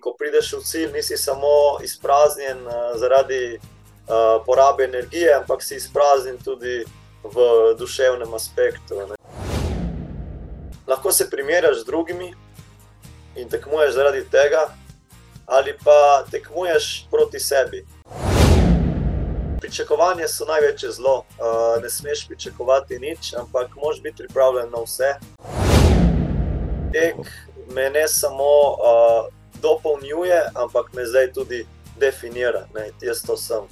ko prideš v cilj, nisi samo izpraznjen uh, zaradi uh, porabe energije, ampak si izpraznjen tudi v duševnem aspektu. Ne. Lahko se primerjaš z drugimi in tekmuješ zaradi tega, ali pa tekmuješ proti sebi. Pričakovanja so največje zlo. Uh, ne smeš pričakovati nič, ampak moraš biti pripravljen na vse. Tek me ne samo uh, dopolnjuje, ampak me zdaj tudi definira. Ne, jaz to sem.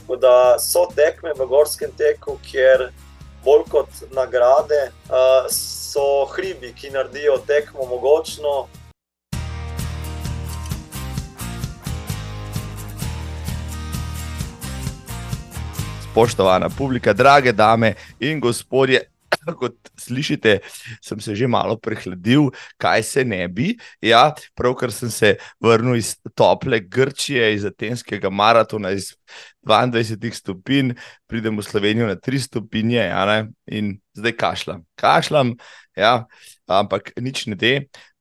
Tako da so tekme v gorskem teku, kjer bolj kot nagrade uh, so hribi, ki naredijo tekmo mogočno. Spoštovana publika, drage dame in gospodje, kot slišite, sem se že malo prehladil, kaj se ne bi. Ja, pravkar sem se vrnil iz tople Grčije, iz Atenskega maratona, iz 22 stopinj, pridem v Slovenijo na 3 stopinje ja, in zdaj kašljam. Kašljam, ja, ampak nič ne de.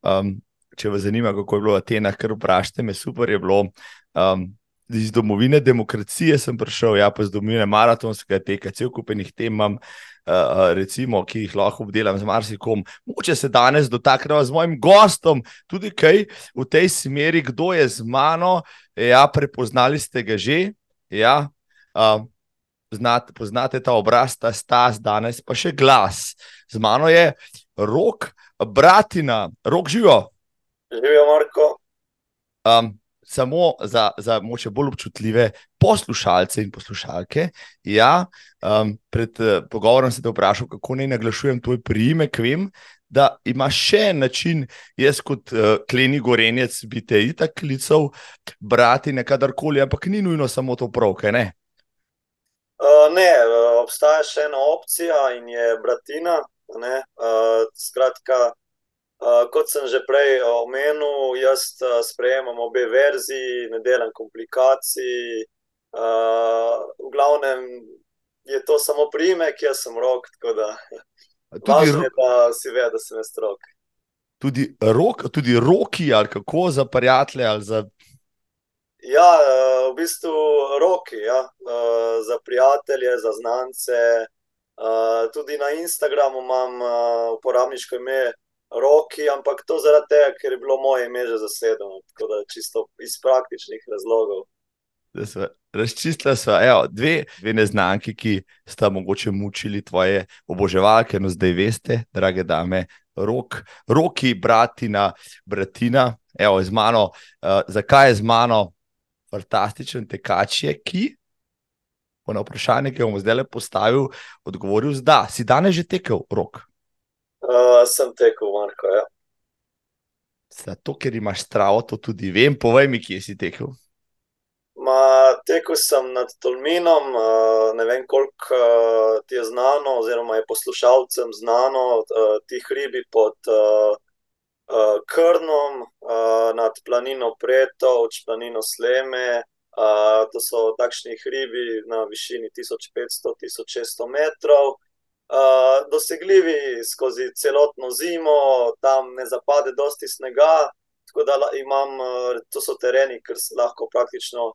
Um, če vas zanima, kako je bilo v Atenah, kar vprašajte me, super je bilo. Um, Iz domovine demokracije sem prišel, ja, pa iz domovine maratonskega teka, cel kupenih tem imam, uh, recimo, ki jih lahko obdelam z marsikom. Moče se danes dotaknemo z mojim gostom, tudi kaj v tej smeri, kdo je z mano. Ja, prepoznali ste ga že. Ja, uh, znate, poznate ta obraz, ta stas, danes pa še glas. Z mano je rok, bratina, rok živo. Živijo, Marko. Um, samo za, za moče bolj občutljive poslušalce in poslušalke. Ja, um, pred uh, pogovorom sem te vprašal, kako naj naglašujem tvoj priimek. Vem, da imaš še en način, jaz kot uh, kleni gorenjec, bi te itak klical, brati nekadarkoli, ampak ni nujno samo to pravke. Ne? Uh, ne, obstaja še ena opcija in je bratina. Uh, skratka, Uh, kot sem že prej omenil, jaz uh, sprejemam obe verziji, ne delam komplikacij. Uh, v glavnem je to samo primek, jaz sem rok. Tudi ro je, da si ve, da sem strok. Tudi, rok, tudi roki, ali kako za prijatelje. Za... Ja, v bistvu roki, ja. za prijatelje, za znance. Tudi na Instagramu imam uporabniško ime roki, ampak to zaradi tega, ker je bilo moje ime že zasedeno, tako da čisto iz praktičnih razlogov. Razčistila sva evo, dve, dve neznanki, ki sta mogoče mučili tvoje oboževalke, no zdaj veste, drage dame, rok, roki, bratina, bratina, evo, z mano. Uh, zakaj je z mano fantastičen tekač, je, ki? Po na vprašanje, ki bom zdaj le postavil, odgovoril, da si danes že tekel rok. Uh, sem tekel, Marko. Ja. Zato, ker imaš stravo, to tudi vem. Povej mi, kje si tekel. Ma, tekel sem nad Tolminom, uh, ne vem, koliko uh, ti je znano, oziroma je poslušalcem znano, uh, ti hribi pod uh, uh, Krnom, uh, nad planino Preto, od planino Sleme. Uh, to so takšni hribi na višini 1500-1600 metrov dosegljivi skozi celotno zimo, tam ne zapade dosti snega. Tako da imam, to so tereni, ker lahko praktično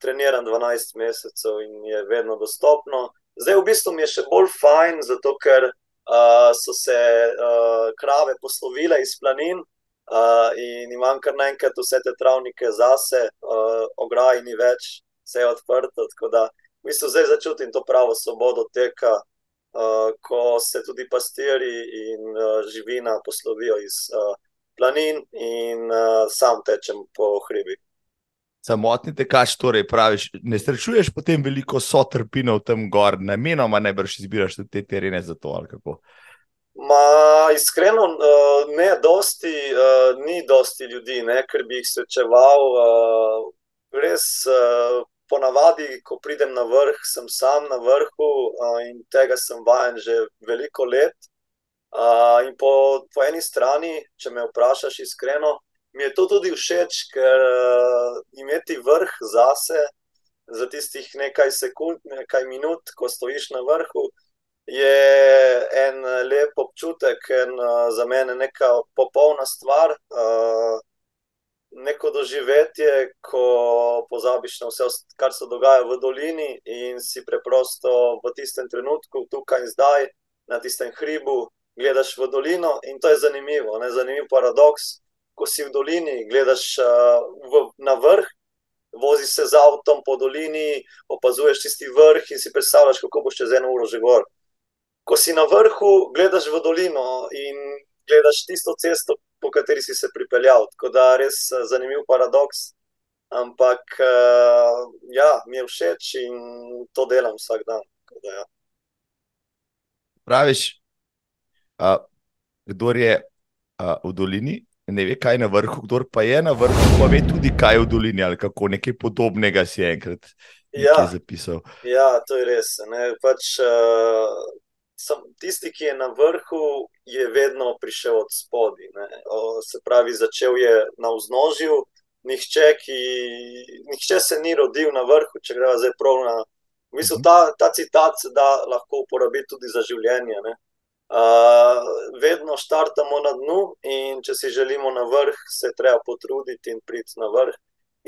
treniram 12 mesecev in je vedno dostopno. Zdaj, v bistvu mi je še bolj fajn, zato ker uh, so se uh, krave poslovile iz planin uh, in imam kar naenkrat vse te travnike zase, uh, ograj ni več, vse je odprto. Tako da, v bistvu, zdaj začutim to pravo svobodo teka, uh, ko se tudi pastiri in uh, živina poslovijo iz uh, planin in uh, sam tečem po hribi. Samotni tekač, torej praviš, ne srečuješ potem veliko sotrpino v tem gor, namenoma ne brž izbiraš te terene za to ali kako. Ma, iskreno, ne, dosti, ni dosti ljudi, ne, ker bi jih srečeval. Res ponavadi, ko pridem na vrh, sem sam na vrhu uh, in tega sem vajen že veliko let. Uh, in po, po eni strani, če me vprašaš iskreno, mi je to tudi všeč, ker uh, imeti vrh zase za tistih nekaj sekund, nekaj minut, ko stojiš na vrhu. Je en lep občutek, in uh, za mene neka popolna stvar. Uh, neko doživetje, ko pozabiš na vse, kar se dogaja v dolini, in si preprosto v tistem trenutku, tukaj in zdaj, na tistem hribu, gledaš v dolino. In to je zanimivo, ne? zanimiv paradoks. Ko si v dolini, gledaš uh, v, na vrh, voziš se z avtom po dolini, opazuješ tisti vrh in si predstavljaš, kako boš čez eno uro že gor. Ko si na vrhu, gledaš v dolino in gledaš tisto cesto, po kateri si se pripeljal. Tako da je res eh, zanimiv paradoks. Ampak uh, ja, mi je všeč in to delam vsak dan. Da, ja. Praviš, uh, kdo je uh, v dolini, ne ve, kaj je na vrhu, kdo pa je na vrhu, pa ve tudi, kaj je v dolini ali kako nekaj podobnega si enkrat ja, zapisal. Ja, to je res. Pač, uh, sem, tisti, ki je na vrhu, je vedno prišel od spodaj. Se pravi, začel je na vznožju. Nihče, ki, nihče se ni rodil na vrhu, če gre za prav na. V bistvu, mhm. ta, ta citat se da lahko uporabiti tudi za življenje. Uh, vedno štartamo na dnu, in če si želimo na vrh, se treba potruditi in priti na vrh.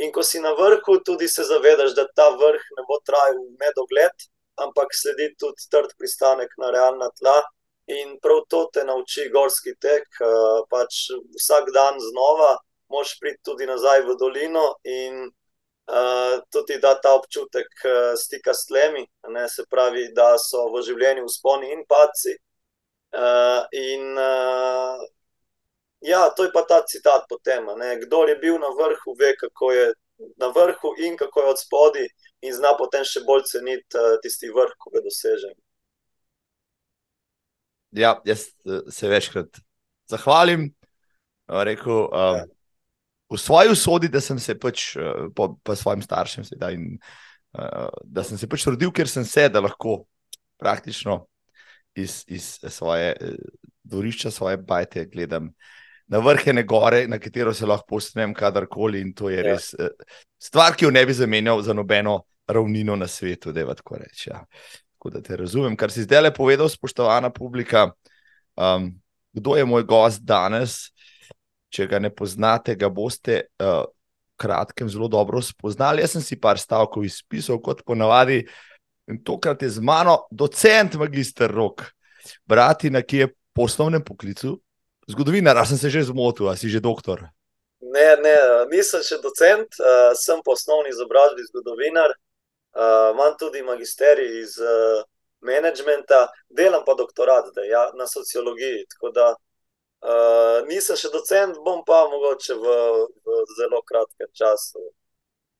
In ko si na vrhu, tudi se zavedaš, da ta vrh ne bo trajal nedogled, ampak sledi tudi trd pristanek na realna tla. In prav to te nauči gorski tek. Uh, pač vsak dan znova, moš priti tudi nazaj v dolino in uh, tudi da ta občutek uh, stika s tlemi, ne, se pravi, da so v življenju usponi in paci. Uh, in uh, ja, to je pa ta citat potem. Kdo je bil na vrhu, ve, kako je na vrhu in kako je od spodaj, in zna potem še bolj ceniti uh, tisti vrh, ko ga doseže. Ja, jaz uh, se večkrat zahvalim. Rekel, uh, ja. V svoji usodi, da sem se pač uh, po, po svojim staršem, sedaj, in, uh, da sem se pač rodil, ker sem se, da lahko praktično iz, iz svoje uh, dvorišča, svoje bajte gledam uh, na vrhene gore, na katero se lahko posnem kadarkoli. In to je ja. res uh, stvar, ki jo ne bi zamenjal za nobeno ravnino na svetu, da je tako reči. Ja. Tako da te razumem, kar si zdaj le povedal, spoštovana publika. Um, kdo je moj gost danes? Če ga ne poznate, ga boste uh, kratkem zelo dobro spoznali. Jaz sem si par stavkov izpisal, kot ponavadi. In tokrat je z mano docent, magistr Rok, brati, ki je po osnovnem poklicu Zgodovinar, ali sem se že zmotil, ali si že doktor? Ne, ne, nisem še docent, uh, sem po osnovni izobrazbi zgodovinar, uh, imam tudi magisterij iz uh, menedžmenta, delam pa doktorat zdaj, ja, na sociologiji. Tako da uh, nisem še docent, bom pa mogoče v, v zelo kratkem času.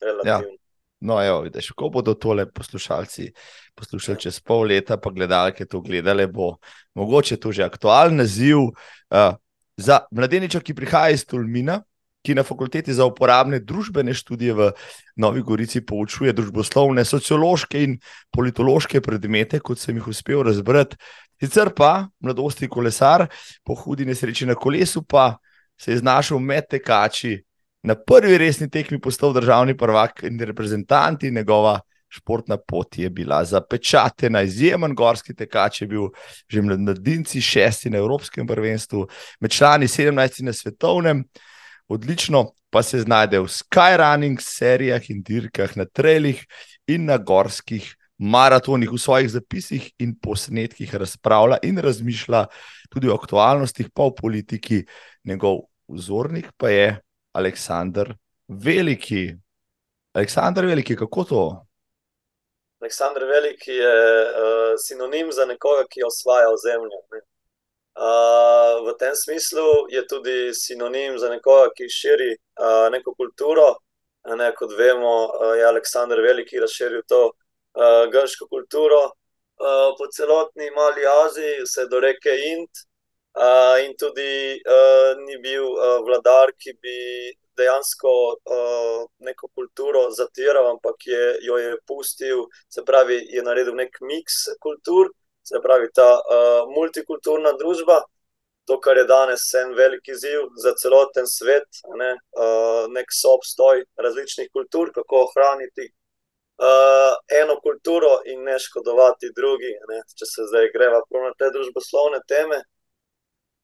Relativno. Ja. No, evo, vidiš, ko bodo tole poslušalci poslušali čez pol leta, pa gledalke to gledale, bo mogoče to že aktualen naziv uh, za mladeniča, ki prihaja iz Tulmina, ki na fakulteti za uporabne družbene študije v Novi Gorici poučuje družboslovne, sociološke in politološke predmete, kot sem jih uspel razbrati. Sicer pa mladosti kolesar, po hudi nesreči na kolesu, pa se je znašel med tekači na prvi resni tekmi postal državni prvak in reprezentant, in njegova športna pot je bila zapečatena. Izjemen gorski tekač je bil že mladinci, šesti na Evropskem prvenstvu, med člani 17 na svetovnem. Odlično pa se znajde v skyrunning serijah in dirkah na trelih in na gorskih maratonih, v svojih zapisih in posnetkih razpravlja in razmišlja tudi o aktualnostih, pa o politiki. Njegov vzornik pa je Aleksandr Veliki. Aleksandr Veliki, kako to? Aleksandr Veliki je uh, sinonim za nekoga, ki osvaja zemljo. Ne? Uh, v tem smislu je tudi sinonim za nekoga, ki širi uh, neko kulturo. Ne, kot vemo, uh, je Aleksandr Veliki razširil to uh, grško kulturo uh, po celotni Mali Aziji, vse do reke Ind. Uh, in tudi uh, ni bil uh, vladar, ki bi dejansko uh, neko kulturo zatiral, ampak je, jo je pustil, se pravi, je naredil nek miks kultur, se pravi, ta uh, multikulturna družba. To, kar je danes en velik izziv za celoten svet, ne, uh, nek soobstoj različnih kultur, kako ohraniti uh, eno kulturo in ne škodovati drugi. Ne. Če se zdaj greva na te družboslovne teme,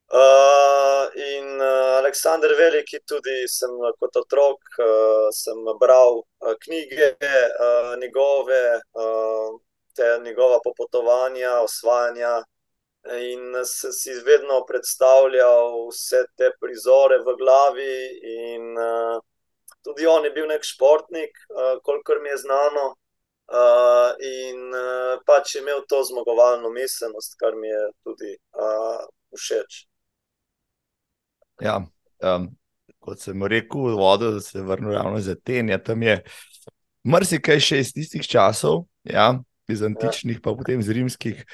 Uh, in uh, Aleksandr Veliki, tudi sem kot otrok uh, sem bral uh, knjige uh, njegove, uh, te njegova popotovanja, osvajanja. In sem si vedno predstavljal vse te prizore v glavi, in uh, tudi on je bil nek športnik, uh, kolikor mi je znano. Uh, in uh, pač imel to zmagovalno miselnost, kar mi je tudi uh, všeč. Ja, um, kot sem rekel, vodo, da se vrnem ravno za ten. Ja, tam je marsikaj še iz tistih časov, ja, iz antičnih, pa potem iz rimskih,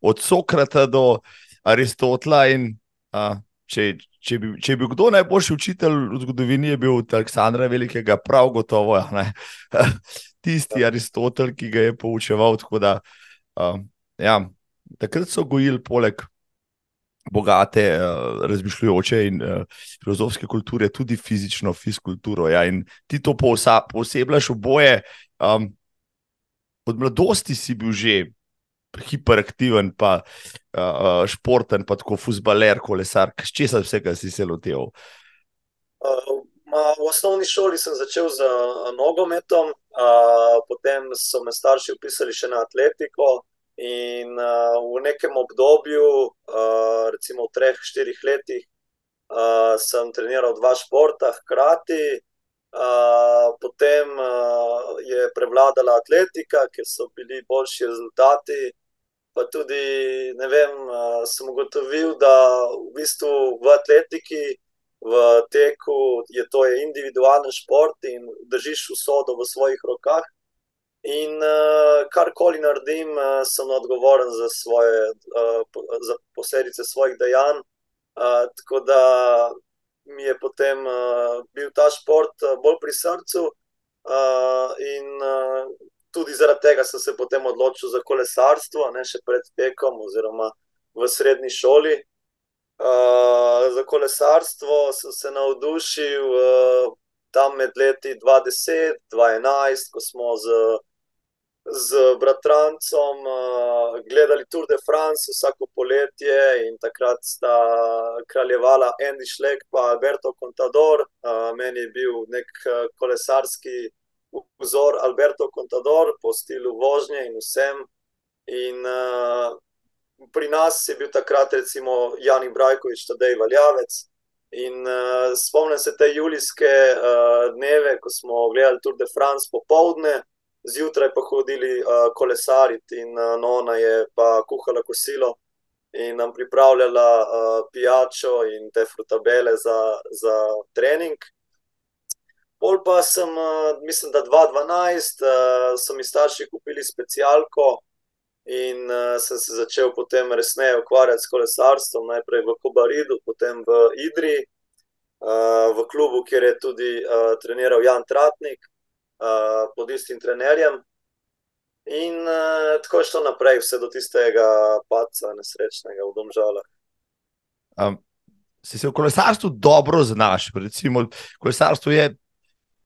od Sokrata do Aristotela. In, a, če, če, bi, če bi kdo najboljši učitelj v zgodovini, je bil Aleksandra Velikega, prav gotovo. Ja, Tisti ja. Aristotel, ki ga je poučeval. Da, a, ja, takrat so gojili poleg bogate, uh, razmišljujoče in uh, filozofske kulture, tudi fizično, fizkulturo. Ja, in ti to posebljaš v boje. Um, od mladosti si bil že hiperaktiven, pa uh, športen, pa tako fusbaler, kolesar. S česa vsega si se loteval? Uh, v osnovni šoli sem začel z nogometom, uh, potem so me starši upisali še na atletiko. In uh, v nekem obdobju, uh, recimo v treh, štirih letih, uh, sem treniral dva športa hkrati. Potem uh, je prevladala atletika, ker so bili boljši rezultati. Pa tudi, ne vem, uh, sem ugotovil, da v bistvu v atletiki, v teku, je to je individualen šport in držiš usodo v svojih rokah. In uh, karkoli naredim, uh, sem odgovoren za, svoje, uh, za posledice svojih dejanj. Uh, tako da mi je potem uh, bil ta šport bolj pri srcu, uh, in uh, tudi zaradi tega sem se potem odločil za kolesarstvo, ne še pred tekom, oziroma v srednji šoli. Uh, za kolesarstvo sem se navdušil uh, tam med leti 2010-2011, ko smo z z bratrancem uh, gledali Tour de France vsako poletje in takrat sta kraljevala Andy Schleck in Alberto Contador. Uh, meni je bil nek uh, kolesarski vzor Alberto Contador po stilu vožnje in vsem. In, uh, pri nas je bil takrat recimo Jani Brajkovič, tedaj Valjavec. In uh, spomnim se te julijske uh, dneve, ko smo gledali Tour de France popovdne zjutraj pa hodili uh, kolesariti, in uh, Nona je pa kuhala kosilo in nam pripravljala uh, pijačo in te frutabele za, za trening. Pol pa sem, uh, mislim, da 2012, uh, so mi starši kupili specialko. In uh, sem se začel potem resneje ukvarjati s kolesarstvom, najprej v Kobaridu, potem v Idri, uh, v klubu, kjer je tudi uh, treniral Jan Tratnik, uh, pod istim trenerjem. In uh, tako je šlo naprej, vse do tistega paca, nesrečnega v Domžalah. Um, si se v kolesarstvu dobro znaš, recimo, kolesarstvo je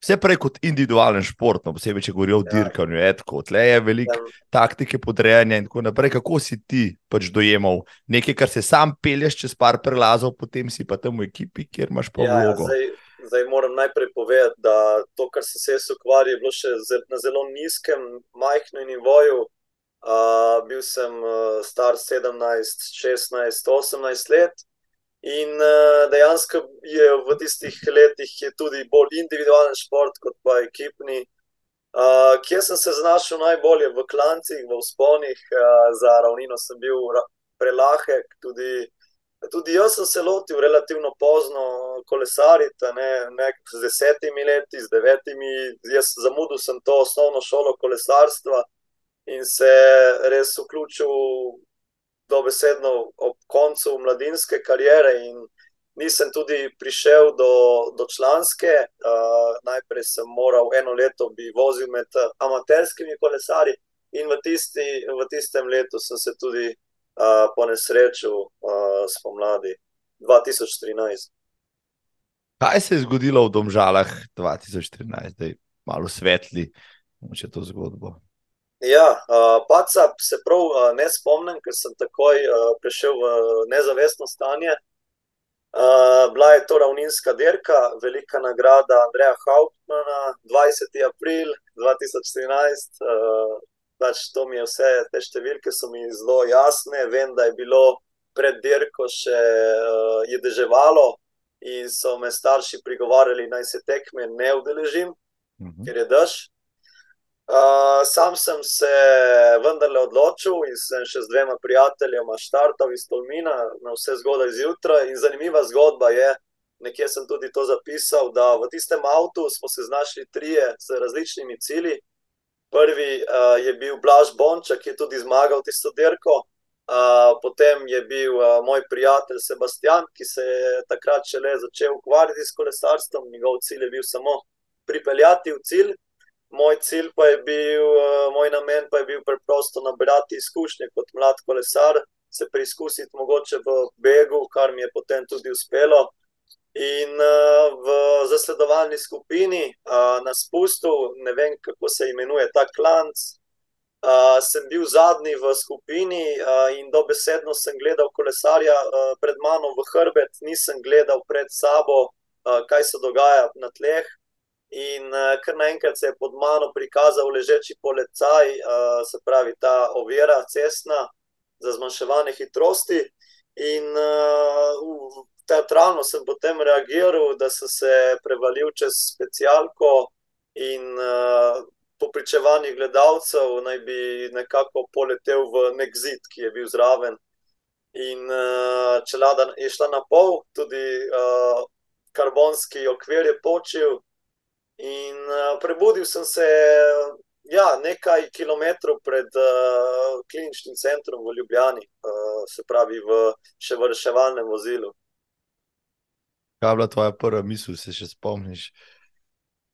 vse prej kot individualen šport, no, posebej če govorijo o ja. dirkanju, etko, tle je veliko ja. taktike podrejanja in tako naprej. Kako si ti pač dojemal nekaj, kar se sam pelješ čez par prelazov, potem si pa tam v ekipi, kjer imaš pa ja, vlogo. Zdaj, zdaj moram najprej povedati, da to, kar sem se ukvarjal, je bilo še na zelo nizkem, majhnem nivoju. Uh, bil sem uh, star 17, 16, 18 let. In uh, dejansko je v tistih letih tudi bolj individualen šport kot pa ekipni. Uh, kje sem se znašel najbolje? V klancih, v sponih, uh, za ravnino sem bil prelahek, tudi Tudi jaz sem se lotil relativno pozno kolesariti, ne, ne z desetimi leti, z devetimi. Jaz zamudil sem to osnovno šolo kolesarstva in se res vključil dobesedno ob koncu mladinske kariere. Nisem tudi prišel do, do članske. Uh, najprej sem moral eno leto biti vozil med amaterskimi kolesarji, in v, tisti, v tistem letu sem se tudi po nesreču uh, spomladi 2013. Kaj se je zgodilo v Domžalah 2013, da je malo svetli, če to zgodbo? Ja, uh, paca se prav uh, ne spomnim, ker sem takoj uh, prišel v nezavestno stanje. Uh, bila je to ravninska dirka, velika nagrada Andreja Hauptmana, 20. april 2014. Uh, pač to mi je vse, te številke so mi zelo jasne. Vem, da je bilo pred dirko še uh, je deževalo in so me starši prigovarjali, naj se tekme ne udeležim, uh mhm. -huh. ker je dež. Uh, sam sem se vendarle odločil in sem še z dvema prijateljema štartal iz Tolmina na vse zgodaj zjutraj. In zanimiva zgodba je, nekje sem tudi to zapisal, da v tistem avtu smo se znašli trije z različnimi cilji. Prvi uh, je bil Blaž Bonček, ki je tudi zmagal tisto dirko. Uh, potem je bil uh, moj prijatelj Sebastian, ki se je takrat šele začel ukvarjati s kolesarstvom. Njegov cilj je bil samo pripeljati v cilj moj cilj pa je bil, uh, moj namen pa je bil preprosto nabrati izkušnje kot mlad kolesar, se preizkusiti mogoče v begu, kar mi je potem tudi uspelo. In uh, v zasledovalni skupini uh, na spustu, ne vem kako se imenuje ta klanc. Uh, sem bil zadnji v skupini uh, in dobesedno sem gledal kolesarja uh, pred mano v hrbet, nisem gledal pred sabo, uh, kaj se dogaja na tleh. In uh, kar naenkrat se je pod mano prikazal ležeči policaj, uh, se pravi ta ovira cestna za zmanjševanje hitrosti. In uh, teatralno sem potem reagiral, da sem se prevalil čez specialko in uh, po pričevanju gledalcev naj bi nekako poletel v nek zid, ki je bil zraven. In uh, čelada je šla na pol, tudi uh, karbonski okvir je počil. In uh, prebudil sem se ja, nekaj kilometrov pred uh, kliničnim centrom v Ljubljani, uh, se pravi v še v reševalnem vozilu. Kaj je bila tvoja prva misel, se še spomniš?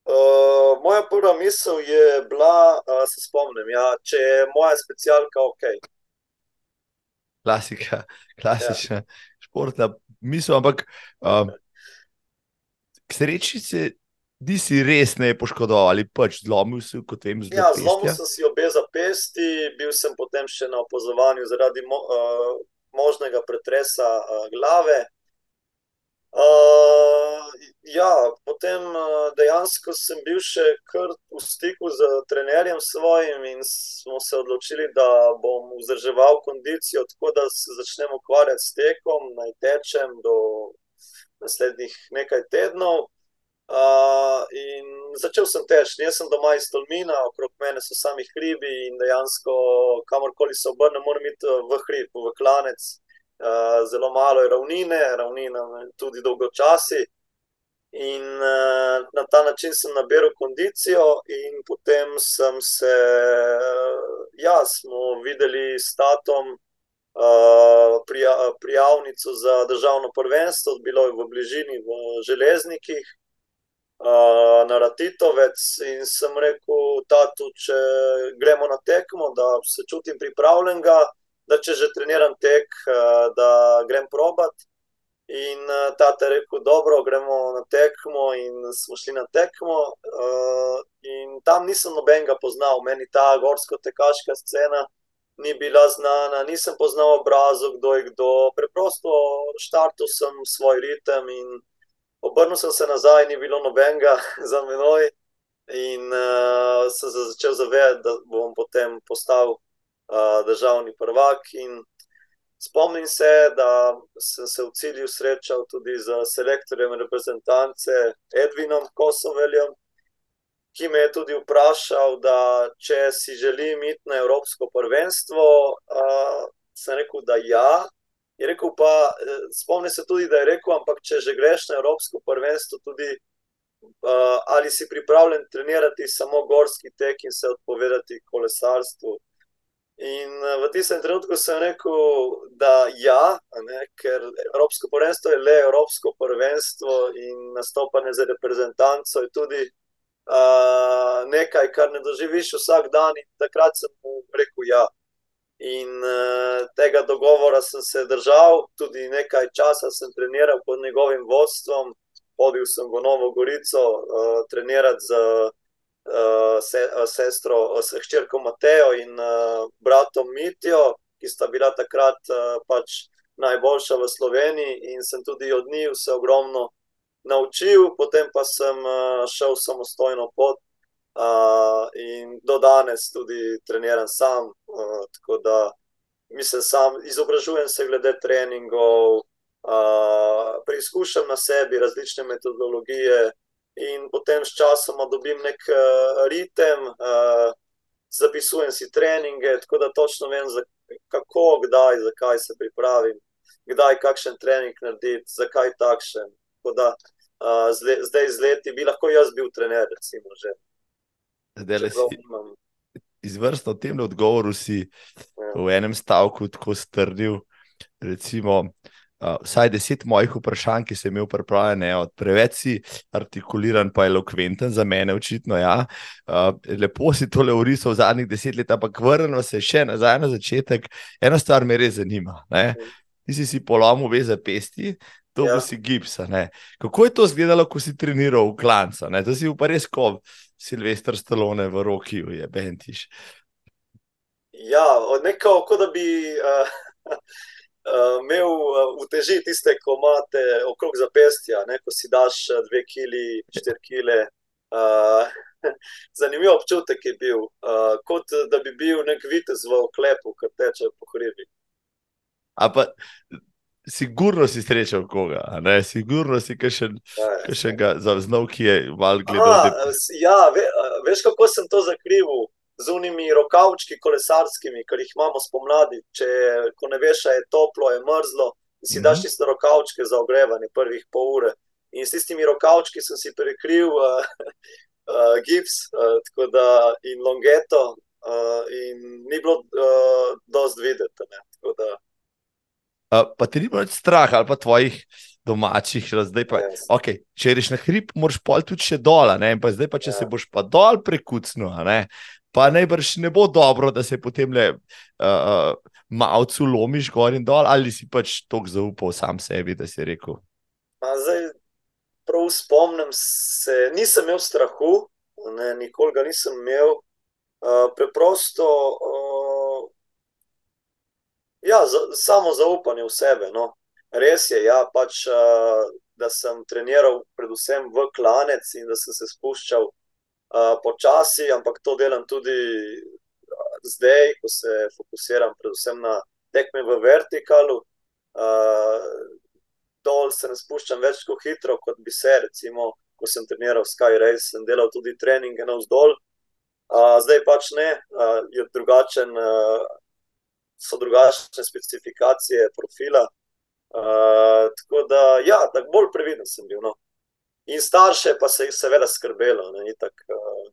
Uh, moja prva misel je bila, da uh, se spomnim, ja, če je moja specialka ok. Klasika, klasična ja. športna misel, ampak uh, k sreči se Di si res ne poškodoval ali pač zlomil si, kot vem, zelo. Ja, zlomil sem si obe zapesti, bil sem potem še na opozorovanju zaradi mo uh, možnega pretresa uh, glave. Uh, ja, potem uh, dejansko sem bil še kar v stiku z trenerjem svojim in smo se odločili, da bom vzdrževal kondicijo, tako da se začnem ukvarjati s tekom, naj tečem do naslednjih nekaj tednov. Uh, in začel sem teči, jaz sem doma iz Tolmina, okrog mene so sami hribi in dejansko, kamorkoli se obrnem, moram iti v hrib, v klanec. Uh, zelo malo je ravnine, ravnina tudi dolgočasi. In uh, na ta način sem nabiral kondicijo, in potem sem se, ja, smo videli s tatom uh, prija, prijavnico za državno prvenstvo, bilo je v bližini, v železnikih uh, na Ratitovec in sem rekel, da če gremo na tekmo, da se čutim pripravljenega, da če že treniram tek, uh, da grem probat. In uh, ta je rekel, dobro, gremo na tekmo, in smo šli na tekmo. Uh, in tam nisem nobenega poznal, meni ta gorsko-tekaška scena ni bila znana, nisem poznal obrazov, kdo je kdo. Preprosto štartil sem svoj ritem in Obrnil sem se nazaj, ni bilo nobenega za menoj, in uh, sem se začel zavedati, da bom potem postal uh, državni prvak. Spomnim se, da sem se v cilju srečal tudi z selektorjem reprezentance Edvinom Kosoveljem, ki me je tudi vprašal, da če si želim iti na Evropsko prvenstvo. Uh, sem rekel, da ja, Je rekel pa, eh, spomni se tudi, da je rekel, ampak če že greš na Evropsko prvenstvo, tudi uh, ali si pripravljen trenirati samo gorski tek in se odpovedati kolesarstvu. In uh, v tistem trenutku sem rekel, da ja, ne, ker Evropsko prvenstvo je le Evropsko prvenstvo in nastopanje za reprezentanco je tudi uh, nekaj, kar ne doživiš vsak dan. In takrat sem mu rekel ja. In uh, tega dogovora sem se držal, tudi nekaj časa sem treniral pod njegovim vodstvom. Hodil sem v Novo Gorico, uh, trenirati z uh, se, uh, sestro, uh, hčerko Matejo in uh, bratom Mitijo, ki sta bila takrat uh, pač najboljša v Sloveniji in sem tudi od njih vse ogromno naučil, potem pa sem uh, šel samostojno pot uh, in do danes tudi treniram sam. Uh, tako da mislim, sam izobražujem se glede treningov, uh, preizkušam na sebi različne metodologije. In potem s časom dobim nek uh, ritem, uh, zapisujem si treninge, tako da točno vem, kako, kdaj, zakaj se pripravim, kdaj kakšen trening narediti, zakaj takšen. Da, uh, zdaj z leti bi lahko jaz bil trener, recimo. Izvrstno v tem odgovoru si ja. v enem stavku tako strnil. Recimo, uh, vsaj deset mojih vprašanj, ki sem imel pripravljene, od preveč si artikuliran, pa elokventen za mene, očitno. Ja. Uh, lepo si tole urisal v zadnjih deset let, ampak vrnemo se še nazaj na začetek. Ena stvar me res zanima. Ne. Ti si si polomil veze pesti, to ja. si gipsa. Ne. Kako je to izgledalo, ko si treniral v klancu? To si bil pa res kot Silvestr Stallone v roki, je bentiš. Ja, nekako, kot da bi. Uh, uh, imel uh, v teži tiste komate okrog zapestja, ne, ko si daš eh, dve kili, štiri kile. Uh, zanimiv občutek je bil, uh, kot da bi bil nek vitez v oklepu, ki teče po hribi. Ampak. Sigurno si srečal koga, ne? sigurno si še enega zaznal, ki je malo gledal. Ja, ve, veš, kako sem to zakrivil z unimi rokavčki kolesarskimi, ki jih imamo spomladi. Če ne veš, je toplo, je mrzlo, si daš mhm. tiste rokavčke za ogrevanje prvih pol ure. In s tistimi rokavčki sem si prekril uh, uh, gips uh, da, in longeto, uh, in ni bilo uh, dosti videti. Uh, pa ti ni bilo strah ali pa tvojih domačih, zdaj pa yes. okay, če rečeš na hrib, moraš pol tudi še dol, zdaj pa če yeah. Ja. se boš pa dol prekucnil, pa najbrž ne bo dobro, da se potem le uh, malce lomiš gor in dol, ali si pač tako zaupal sam sebi, da si rekel. Zdaj, prav spomnim se, nisem imel strahu, ne, nikoli ga nisem imel. Uh, preprosto, uh, ja, za, samo zaupanje v sebe. No. Res je, ja, pač, uh, da sem treniral, predvsem v klanec in da sem se spuščal počasi, ampak to delam tudi zdaj, ko se fokusiram predvsem na tekme v vertikalu. Uh, dol se ne spuščam več tako hitro, kot bi se, recimo, ko sem treniral Sky Race, sem delal tudi treninge na vzdolj. Uh, zdaj pač ne, uh, je drugačen, uh, so drugačne specifikacije profila. Uh, tako da, ja, tako bolj previden sem bil. No. In starše pa se je seveda skrbelo. Ne, tak, uh,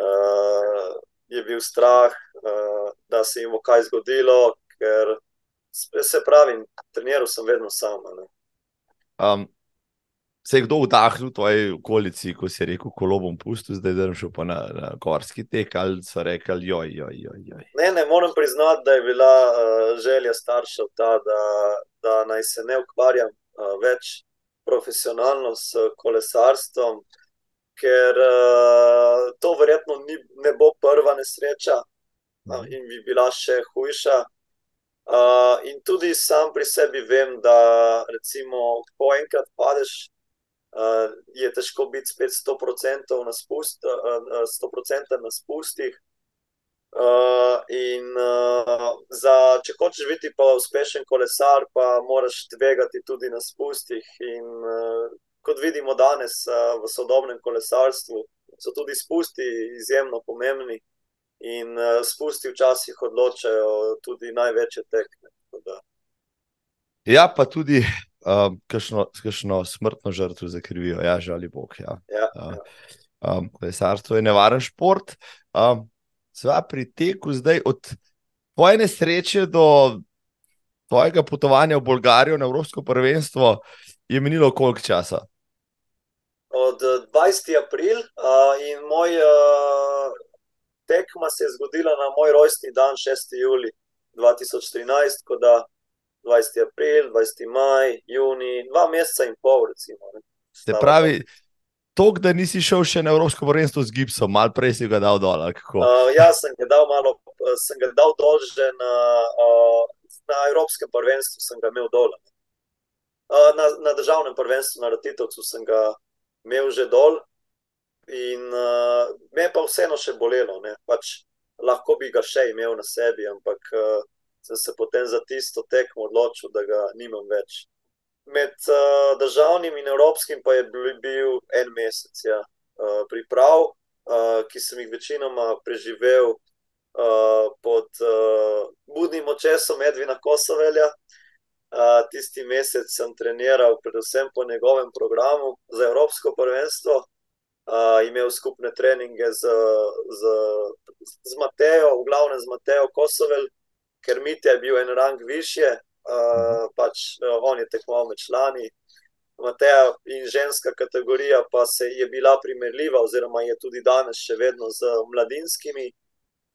uh, je bil strah, uh, da se jim bo kaj zgodilo, ker se pravi, treniral sem vedno sam. Um, se je kdo vdahnil v tvoji okolici, ko si rekel, kolo bom pustil, zdaj da šel pa na, na gorski tek ali so rekli, joj, joj, joj, joj. Ne, ne, moram priznati, da je bila uh, želja staršev ta, da, da naj se ne ukvarjam uh, več profesionalno s kolesarstvom, ker uh, to verjetno ni, ne bo prva nesreča uh, in bi bila še hujša. Uh, in tudi sam pri sebi vem, da recimo, ko enkrat padeš, uh, je težko biti spet 100% na, spust, uh, 100 na spustih. Uh, in uh, za, če hočeš biti pa uspešen kolesar, pa moraš tvegati tudi na spustih. In uh, kot vidimo danes uh, v sodobnem kolesarstvu, so tudi spusti izjemno pomembni. In uh, spusti včasih odločajo tudi največje tekme. Ja, pa tudi um, kakšno smrtno žrtvo zakrivijo, ja, žali Bog. Ja. Ja, uh, ja. Um, kolesarstvo je nevaren šport. Um, sva pri teku zdaj od tvoje nesreče do tvojega potovanja v Bolgarijo na Evropsko prvenstvo, je minilo koliko časa? Od 20. april uh, in moj uh, tekma se je zgodila na moj rojstni dan, 6. juli 2013, ko da 20. april, 20. maj, juni, dva meseca in pol, recimo. Se pravi, to, da nisi šel še na Evropsko prvenstvo z Gibsom, malo prej si ga dal dol. Uh, ja, sem ga dal malo, sem ga dal dol že na, uh, na Evropskem prvenstvu sem ga imel dol. Uh, na, na državnem prvenstvu na Ratitovcu sem ga imel že dol, in uh, me pa vseeno še bolelo. Pač, lahko bi ga še imel na sebi, ampak uh, sem se potem za tisto tekmo odločil, da ga nimam več. Med uh, državnim in evropskim pa je bil, bil en mesec ja, uh, priprav, uh, ki sem jih večinoma preživel uh, pod uh, budnim očesom Edvina Kosovelja. Uh, tisti mesec sem treniral, predvsem po njegovem programu za Evropsko prvenstvo, uh, imel skupne treninge z, z, z Matejo, v glavnem z Matejo Kosovel, ker Mitja je bil en rang više, uh, pač uh, on je tekmoval med člani. Mateja in ženska kategorija pa se je bila primerljiva, oziroma je tudi danes še vedno z mladinskimi.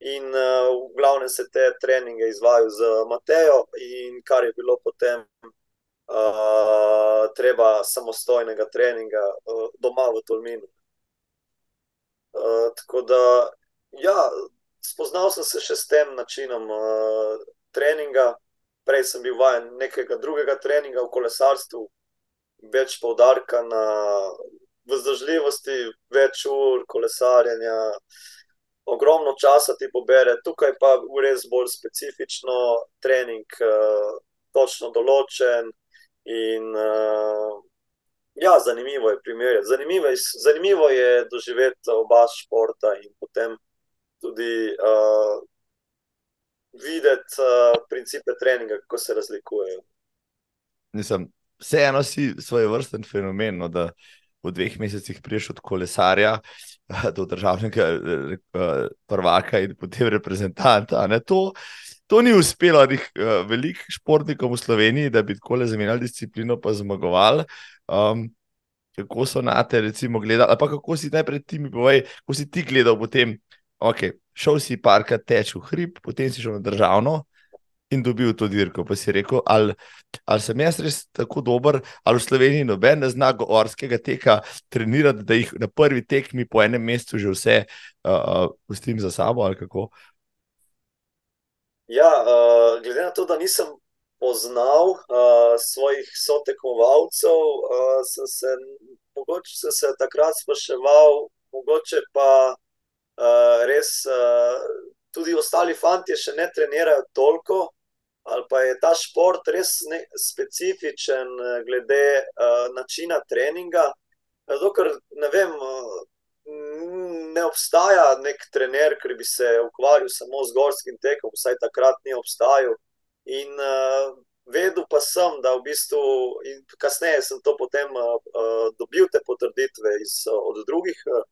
In uh, v glavnem se te treninge izvajo z Matejo, in kar je bilo potem uh, treba samostojnega treninga uh, doma v Tolminu. Uh, tako da, ja, spoznal sem se še s tem načinom uh, treninga. Prej sem bil vajen nekega drugega treninga v kolesarstvu, več poudarka na vzdržljivosti, več ur kolesarjenja, ogromno časa ti pobere, tukaj pa je res bolj specifično trening, uh, točno določen. In, uh, Ja, zanimivo je primerjati. Zanimivo, zanimivo je doživeti oba športa in potem tudi uh, videti uh, principe treninga, kako se razlikujejo. Nisem, vseeno si svoj vrsten fenomen, no, da v dveh mesecih priješ od kolesarja do državnega prvaka in potem reprezentanta. To, to ni uspelo velikih športnikom v Sloveniji, da bi tako le zamenjali disciplino, pa zmagovali. Um, kako so na te, recimo, gledali, ali pa kako si najprej ti mi povej, kako si ti gledal potem. Ok, šel si parkrat teč v hrib, potem si šel na državno in dobil to dirko. Pa si rekel, ali, ali sem jaz res tako dober, ali v Sloveniji noben ne zna gorskega teka trenirati, da jih na prvi tekmi po enem mesecu že vse uh, pustim za sabo ali kako. Ja, uh, glede na to, da nisem poznal uh, svojih sotekmovalcev, uh, sem se, mogoče sem se takrat spraševal, mogoče pa uh, res uh, tudi ostali fanti še ne trenirajo toliko, ali pa je ta šport res ne, specifičen glede uh, načina treninga. Ker ne vem. Ne obstaja nek trener, ki bi se ukvarjal samo z gorskim tekom, vsaj takrat ni obstajal. In uh, vedel pa sem, da v bistvu, in kasneje sem to potem uh, dobil te potrditve iz, uh, od drugih uh,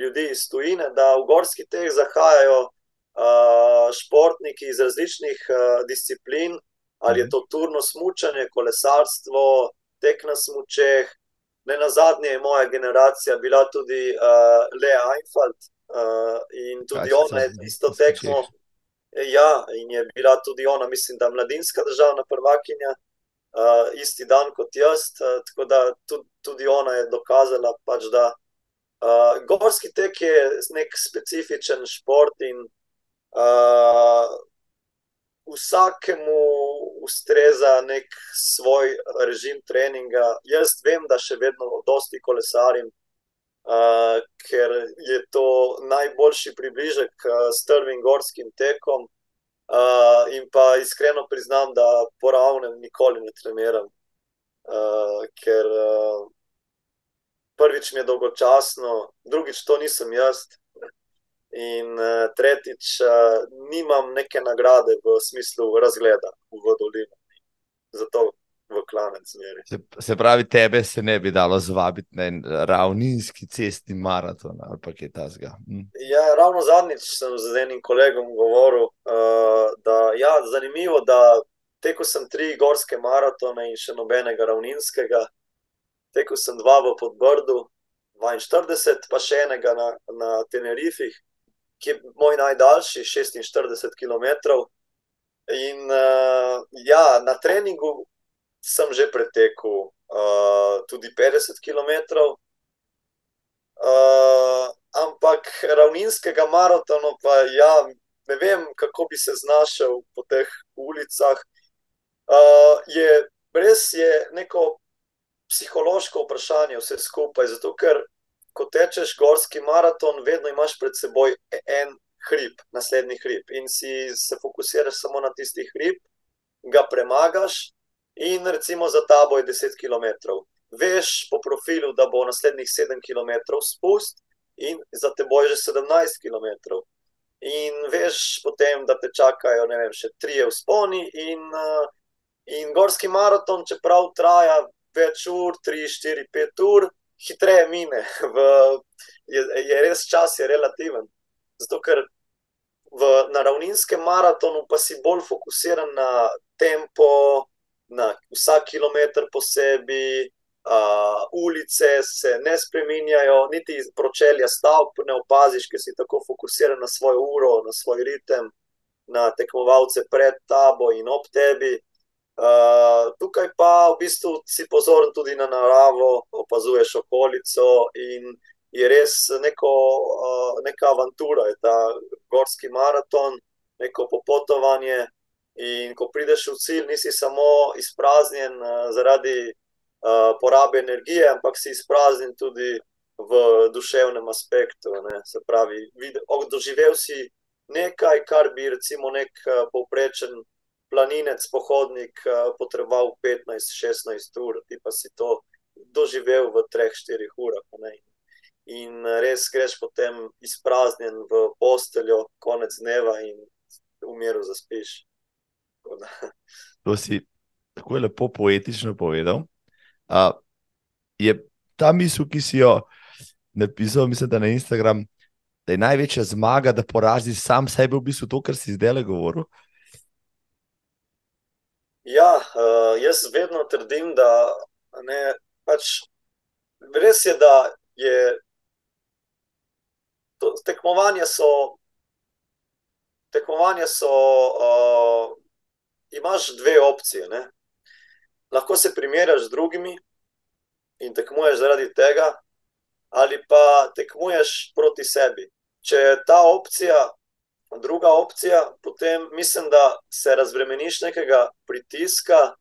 ljudi iz tujine, da v gorski teh zahajajo uh, športniki iz različnih uh, disciplin, ali je mhm. to turno smučanje, kolesarstvo, tek na smučeh. Ne na zadnje je moja generacija bila tudi uh, Lea Einfalt uh, in tudi Kaj, ona je isto tekmo. Smučeš. Ja, in je bila tudi ona, mislim, da mladinska državna prvakinja, uh, isti dan kot jaz. Uh, tako da tudi, tudi ona je dokazala, pač, da uh, gorski tek je nek specifičen šport in uh, vsakemu ustreza nek svoj režim treninga. Jaz vem, da še vedno dosti kolesarim. Uh, ker je to najboljši približek uh, strvim gorskim tekom. Uh, in pa iskreno priznam, da po ravnem nikoli ne treniram, uh, ker uh, prvič mi je dolgočasno, drugič to nisem jaz. In uh, tretjič, uh, nimam neke nagrade v smislu razgleda v dolini. Zato v klanec zmeri. Se, se pravi, tebe se ne bi dalo zvabiti na ravninski cestni maraton ali pa kaj tasga. Hm. Ja, ravno zadnjič sem z enim kolegom govoril, uh, da je ja, zanimivo, da tekel sem tri gorske maratone in še nobenega ravninskega. Tekel sem dva v Podbrdu, 42, pa še enega na, na Tenerifih, ki je moj najdaljši, 46 km. In uh, ja, na treningu sem že pretekel uh, tudi 50 km. Uh, ampak ravninskega maratona, pa ja, ne vem, kako bi se znašel po teh ulicah. uh, je res je neko psihološko vprašanje, vse skupaj. Zato, ker ko tečeš gorski maraton, vedno imaš pred seboj en hrib, naslednji hrib, in si se fokusiraš samo na tisti hrib, ga premagaš, in recimo za tabo je 10 km. Veš po profilu, da bo naslednjih 7 km spust, in za teboj je že 17 km. In veš potem, da te čakajo vem, še tri vzponi, in, in gorski maraton, čeprav traja več ur, 3, 4, 5 ur, hitreje mine. V, je, je res čas, je relativen. Zato, ker v naravninskem maratonu pa si bolj fokusiran na tempo, na vsak kilometr posebej. Uh, ulice se ne spremenjajo, niti pročelja stavb ne opaziš, ker si tako fokusiran na svojo uro, na svoj ritem, na tekmovalce pred tabo in ob tebi. Uh, tukaj pa v bistvu si pozoren tudi na naravo, opazuješ okolico in je res neko, uh, neka avantura, je ta gorski maraton, neko popotovanje. In ko prideš v cilj, nisi samo izpraznjen uh, zaradi uh, porabe energije, ampak si izpraznjen tudi v duševnem aspektu. Ne? Se pravi, vid, doživel si nekaj, kar bi recimo nek uh, povprečen planinec, pohodnik, uh, potreboval 15-16 ur, ti pa si to doživel v 3-4 urah. Ne? In res greš potem izpraznjen v posteljo, konec dneva in v miru zaspiš. To si tako lepo poetično povedal. Uh, je ta misel, ki si jo napisal, mislim, da na Instagram, da je največja zmaga, da porazi sam sebe, v bistvu to, kar si zdaj le govoril. Ja, uh, jaz vedno trdim, da ne, pač, res je, da je to, tekmovanje so. Tekmovanje so, uh, imaš dve opcije. Ne? Lahko se primerjaš z drugimi in tekmuješ zaradi tega, ali pa tekmuješ proti sebi. Če je ta opcija druga opcija, potem mislim, da se razbremeniš nekega pritiska,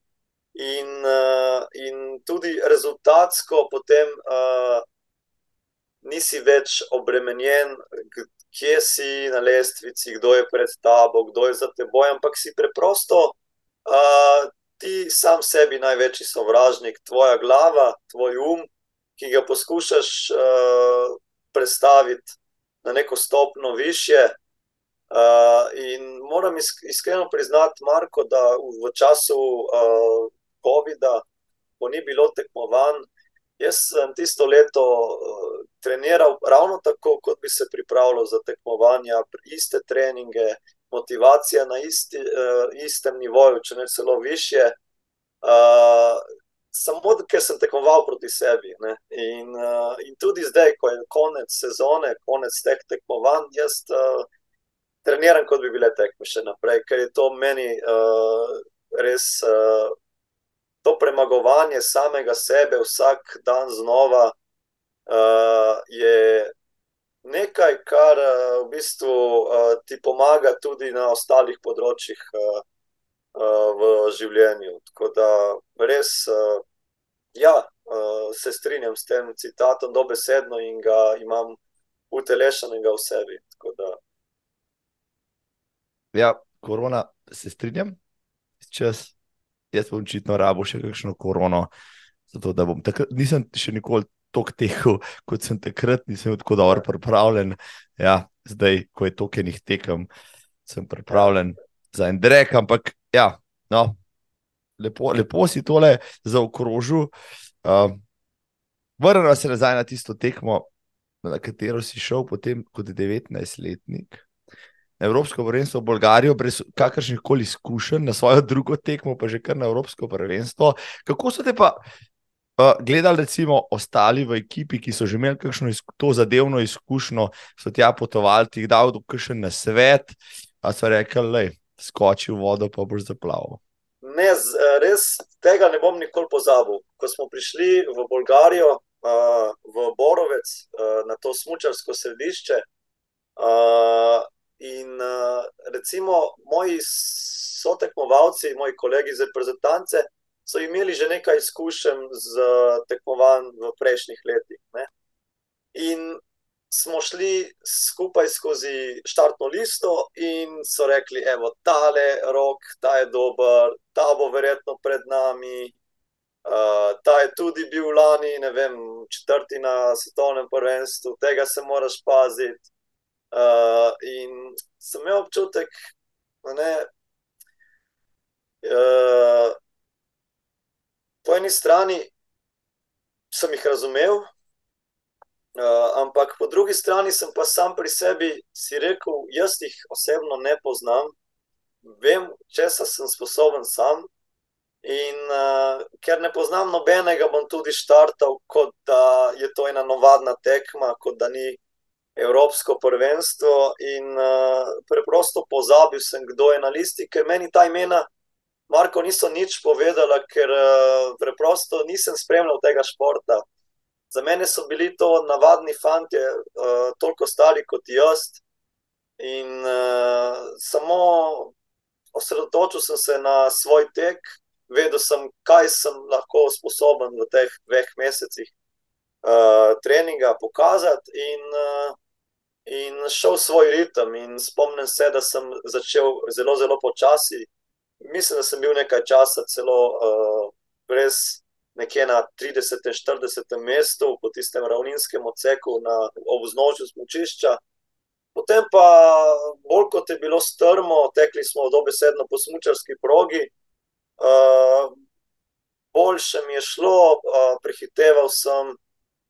in, uh, in tudi rezultatsko, potem uh, nisi več obremenjen, kje si na lestvici, kdo je pred tabo, kdo je za teboj, ampak si preprosto. Uh, Ti sam sebi največji sovražnik, tvoja glava, tvoj um, ki ga poskušaš uh, predstaviti na neko stopno više, Uh, in moram iskreno priznati, Marko, da v času uh, COVID-a, ko ni bilo tekmovanj, jaz sem tisto leto uh, treniral ravno tako, kot bi se pripravljal za tekmovanja, iste treninge, motivacija na isti, uh, istem nivoju, če ne celo više. Uh, samo, ker sem tekmoval proti sebi. In, uh, in tudi zdaj, ko je konec sezone, konec teh tekmovanj, jaz. Uh, treniram, kot bi bile tekme še naprej, ker je to meni uh, res uh, to premagovanje samega sebe, vsak dan znova, uh, je nekaj, kar uh, v bistvu uh, ti pomaga tudi na ostalih področjih uh, uh, v življenju. Tako da res, uh, ja, uh, se strinjam s tem citatom, dobesedno in ga imam. Utelešenega v sebi. Ja, korona, se strinjam, čas. Jaz bom očitno rabo še kakšno korono, zato da bom takrat, nisem še nikoli tako tekel, kot sem takrat, nisem tako dobro pripravljen. Ja, zdaj, ko je to, ki jih tekam, sem pripravljen za en drek, ampak ja, no, lepo, lepo si tole zaokrožil. Uh, Vrnimo se nazaj na tisto tekmo, na katero si šel potem kot 19-letnik. Evropsko prvenstvo v Bolgarijo, brez kakršnih koli izkušenj, na svojo drugo tekmo, pa že kar na Evropsko prvenstvo. Kako so te pa uh, gledali, recimo, ostali v ekipi, ki so že imeli kakšno to zadevno izkušnjo, so tja potovali, ti dal dokaj na svet, a so rekli, da skoči v vodo, pa boš zaplaval. Ne, res tega ne bom nikoli pozabil. Ko smo prišli v Bolgarijo, uh, v Borovec, uh, na to smočarsko središče. Uh, in uh, recimo moji sotekmovalci, moji kolegi iz reprezentance, so imeli že nekaj izkušenj z tekmovanjem v prejšnjih letih. Ne? In smo šli skupaj skozi štartno listo, in so rekli, da je tale rok, ta je dober, ta bo verjetno pred nami. Uh, ta je tudi bil lani, ne vem, četrti na svetovnem prvenstvu, tega se moraš paziti. Uh, in sem imel občutek, da uh, po eni strani sem jih razumel, uh, ampak po drugi strani sem pa sam pri sebi si rekel, jaz jih osebno ne poznam, vem, česa sem sposoben sam. In uh, ker ne poznam nobenega, bom tudi štartal, kot da je to ena novadna tekma, kot da ni Evropsko prvenstvo. In uh, preprosto pozabil sem, kdo je na listi, ker meni ta imena Marko niso nič povedala, ker uh, preprosto nisem spremljal tega športa. Za mene so bili to navadni fanti, uh, toliko stari kot jaz. In uh, samo osredotočil sem se na svoj tek, vedel sem, kaj sem lahko sposoben v teh dveh mesecih uh, treninga pokazati, in, uh, in šel svoj ritem. In spomnim se, da sem začel zelo, zelo počasi mislim, da sem bil nekaj časa celo uh, brez nekje na 30-40 mestu po tistem ravninskem odseku na obznožju smočišča. Potem pa, bolj kot je bilo strmo, tekli smo dobesedno po smočarski progi. Uh, boljše mi je šlo, uh, prehiteval sem,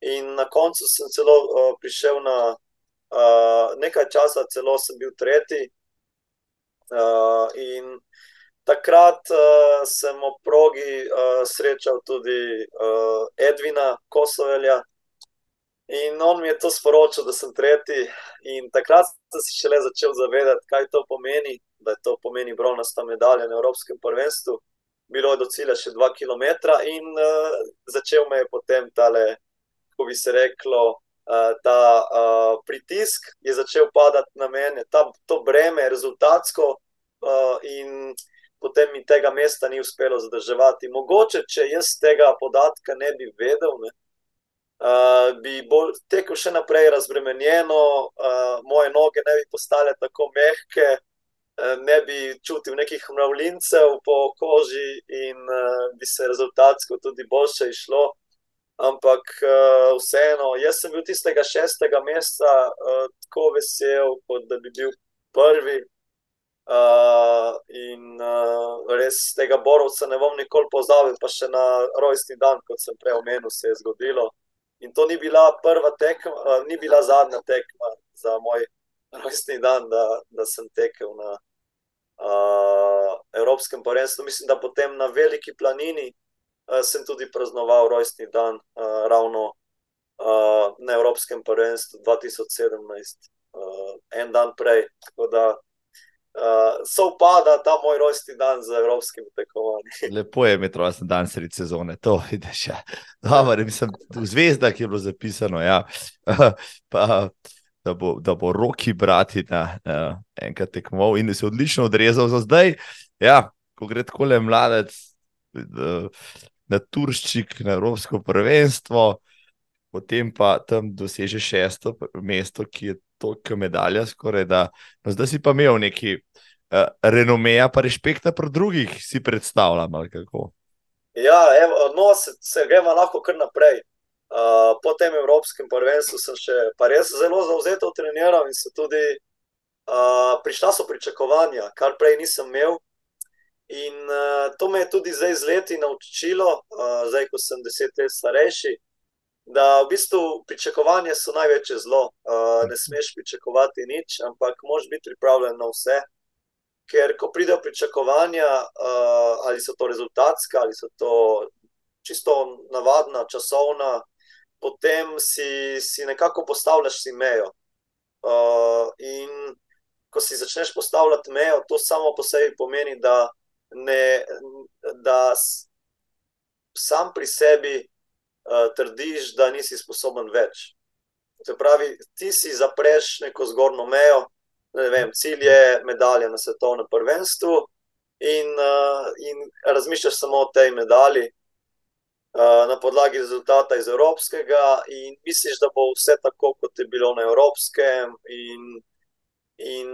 in na koncu sem celo uh, prišel na uh, nekaj časa, celo sem bil tretji. Uh, in Takrat uh, sem ob progi uh, srečal tudi uh, Edvina Kosovelja in on mi je to sporočil, da sem tretji. In takrat sem se šele začel zavedati, kaj to pomeni, da je to pomeni bronasta medalja na Evropskem prvenstvu. Bilo je do cilja še dva km, in uh, začel me je potem tale, kako bi se reklo, ta uh, pritisk, je začel padati na mene, ta, to breme, rezultatsko. Uh, in potem mi tega mesta ni uspelo zadrževati. Mogoče, če jaz tega podatka ne bi vedel, ne, uh, bi bolj tekel še naprej razbremenjeno, uh, moje noge ne bi postale tako mehke, uh, ne bi čutil nekih mravljincev po koži in uh, bi se rezultatsko tudi boljše išlo. Ampak uh, vseeno, jaz sem bil tistega šestega mesta uh, tako vesel, kot da bi bil prvi. Uh, in uh, res tega borovca ne bom nikoli pozabil, pa še na rojstni dan, kot sem prej omenil, se je zgodilo. In to ni bila prva tekma, uh, ni bila zadnja tekma za moj rojstni dan, da, da sem tekel na uh, Evropskem prvenstvu. Mislim, da potem na Veliki planini sem tudi praznoval rojstni dan, uh, ravno uh, na Evropskem prvenstvu 2017, uh, en dan prej. Tako da uh, so upada ta moj rojstni dan z evropskim tekmovanjem. Lepo je imeti rojstni dan sredi sezone, to vidiš. Ja. Dobar, mislim, v zvezdah je bilo zapisano, ja. pa, da, bo, da bo roki brati na uh, enkrat tekmoval in se odlično odrezal za zdaj. Ja, ko gre tako le mladec uh, na Turščik, na Evropsko prvenstvo. Potem pa tam doseže šesto mesto, ki je toliko medalja, skoraj da. No, zdaj si pa imel neki uh, renomeja, pa rešpekta pri drugih, si predstavljam. Ja, evo, no, se, se gremo lahko kar naprej. Uh, po tem Evropskem prvenstvu sem še res zelo zauzeto treniral in so tudi uh, prišla so pričakovanja, kar prej nisem imel. In uh, to me je tudi zdaj z leti naučilo, uh, zdaj ko sem deset let starejši da v bistvu pričakovanja so največje zlo. Uh, ne smeš pričakovati nič, ampak moraš biti pripravljen na vse. Ker ko pridejo pričakovanja, uh, ali so to rezultatska, ali so to čisto navadna, časovna, potem si, si nekako postavljaš si mejo. Uh, in ko si začneš postavljati mejo, to samo po sebi pomeni, da, ne, da sam pri sebi uh, trdiš, da nisi sposoben več. Se pravi, ti si zapreš neko zgornjo mejo, vem, cilj je medalja na svetovnem prvenstvu, in, uh, in razmišljaš samo o tej medalji uh, na podlagi rezultata iz Evropskega, in misliš, da bo vse tako, kot je bilo na Evropskem. In, in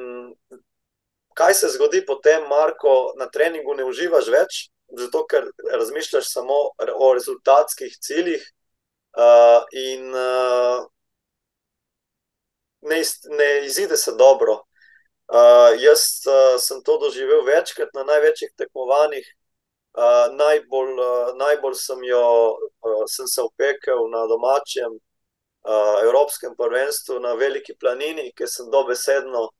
kaj se zgodi potem, Marko, na treningu ne uživaš več, zato ker razmišljaš samo o rezultatskih ciljih. Uh, in uh, ne, ne izide se dobro. Uh, jaz uh, sem to doživel večkrat na največjih tekmovanjih. Uh, najbolj, uh, najbolj sem, jo, uh, sem se opekel na domačem uh, Evropskem prvenstvu na Veliki planini, ki sem dobesedno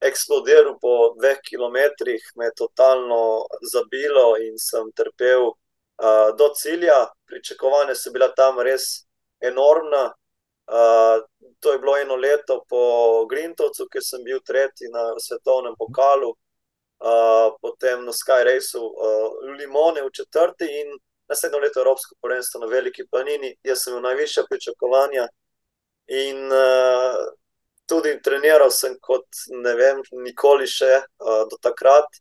eksplodiral po dveh kilometrih, me je totalno zabilo in sem trpel uh, do cilja. Pričakovanja so bila tam res enormna. Uh, to je bilo eno leto po Grintovcu, ker sem bil tretji na svetovnem pokalu, uh, potem na Skyraceu uh, Limone v četrti in naslednjo leto Evropsko prvenstvo na Veliki planini. Jaz sem imel najvišja pričakovanja in uh, tudi treniral sem kot ne vem, nikoli še uh, do takrat.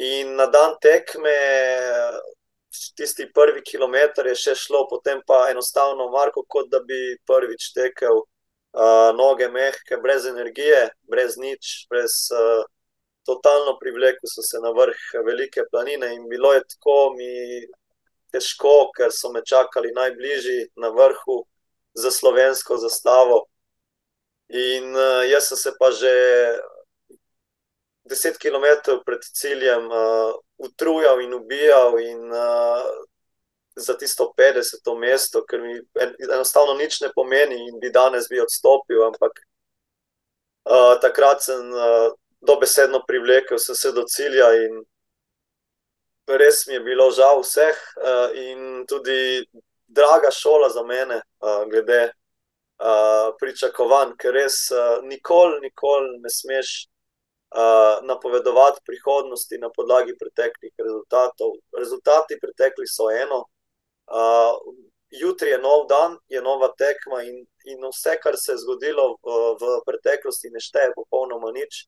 In na dan tekme tisti prvi kilometr je še šlo, potem pa enostavno, Marko, kot da bi prvič tekel, uh, noge mehke, brez energije, brez nič, brez uh, totalno privlekel sem se na vrh velike planine in bilo je tako mi težko, ker so me čakali najbližji na vrhu za slovensko zastavo. In uh, jaz sem se pa že. 10 km pred ciljem uh, utrujal in ubijal, in uh, za tisto 50. mesto, ker mi enostavno nič ne pomeni, in bi danes bi odstopil. Ampak uh, takrat sem uh, dobesedno privlekel se do cilja, in res mi je bilo žal vseh, uh, in tudi draga šola za mene, uh, glede uh, pričakovanj, ker res uh, nikoli, nikoli ne smeš napovedovati prihodnosti na podlagi preteklih rezultatov. Rezultati preteklih so eno, uh, jutri je nov dan, je nova tekma, in, in vse, kar se je zgodilo v, v preteklosti, ne šteje popolnoma nič,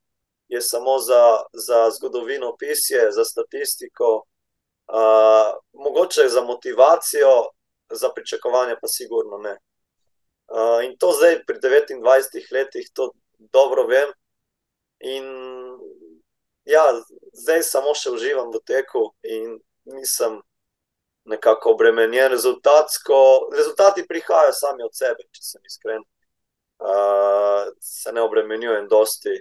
je samo za, za zgodovino pisje, za statistiko, uh, mogoče za motivacijo, za pričakovanje, pa sigurno ne. Uh, in to zdaj, pri 29 letih, to dobro vem. In ja, zdaj samo še uživam v teku in nisem nekako obremenjen. Rezultati prihajajo sami od sebe, če sem iskren. Uh, se ne obremenjujem dosti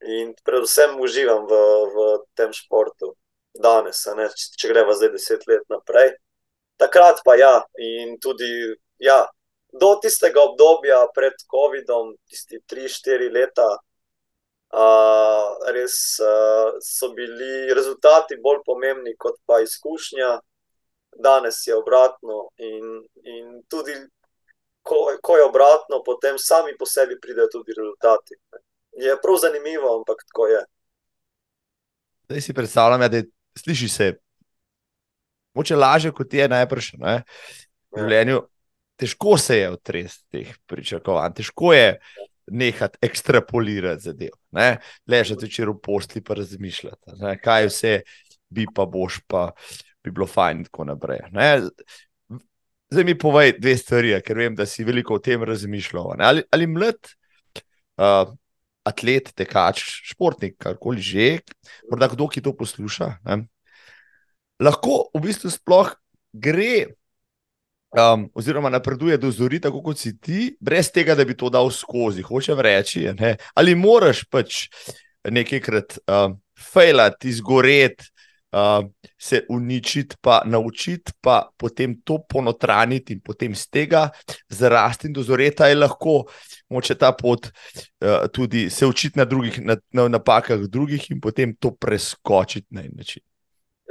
in predvsem uživam v, v tem športu danes, ne, če greva zdaj deset let naprej. Takrat pa ja, in tudi ja, do tistega obdobja pred COVID-om, tisti tri, štiri leta, Uh, res uh, so bili rezultati bolj pomembni kot pa izkušnja, danes je obratno. In, in tudi, ko, ko je obratno, potem sami po sebi pridejo tudi rezultati. Je prav zanimivo, ampak tako je. Zdaj si predstavljam, ja, da sliši se. Moče lažje kot je najprej. V ja. Težko se je otresti teh pričakovanj, težko je nehati ekstrapolirati zadev. Ležati večer v posli in razmišljati, ne? kaj vse bi pa boš, pa bi bilo fajn in tako naprej. Ne? Zdaj mi povej dve stvari, ker vem, da si veliko o tem razmišljal. Ali, ali mlad uh, atlet, tekač, športnik, karkoli že, morda kdo, ki to posluša, ne? lahko v bistvu sploh gre um, oziroma napreduje do zori, tako kot si ti, brez tega, da bi to dal skozi. Hočem reči, ne? ali moraš pač nekajkrat um, fejlati, izgoreti. Uh, se uničiti, pa naučiti, pa potem to ponotraniti, in potem z tega zrasti in dozoreti, je lahko moče ta pot uh, tudi se učiti na, drugih, na, na napakah drugih in potem to preskočiti na en način.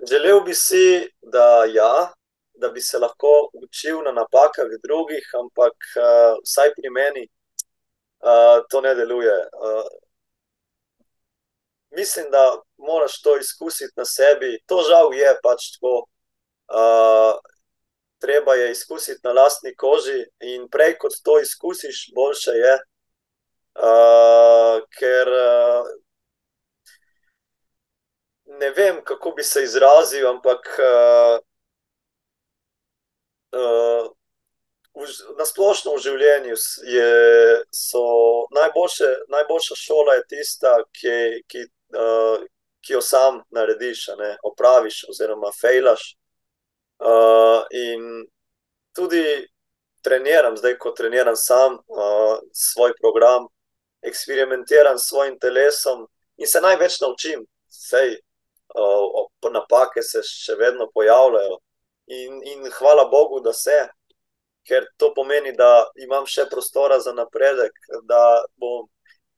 Želel bi si, da ja, da bi se lahko učil na napakah drugih, ampak uh, vsaj pri meni uh, to ne deluje. Uh, mislim, da moraš to izkusiti na sebi. To žal je pač tako. Uh, treba je izkusiti na lastni koži, in prej kot to izkusiš, boljše je. Uh, ker uh, ne vem, kako bi se izrazil, ampak uh, uh, na splošno v življenju je, so najboljše, najboljša šola je tista, ki, ki, uh, ki jo sam narediš, ne, opraviš, oziroma fejlaš. Uh, in tudi treniram, zdaj ko treniram sam uh, svoj program, eksperimentiram s svojim telesom in se največ naučim. Sej, uh, napake se še vedno pojavljajo. In, in hvala Bogu, da se, ker to pomeni, da imam še prostora za napredek. Bom,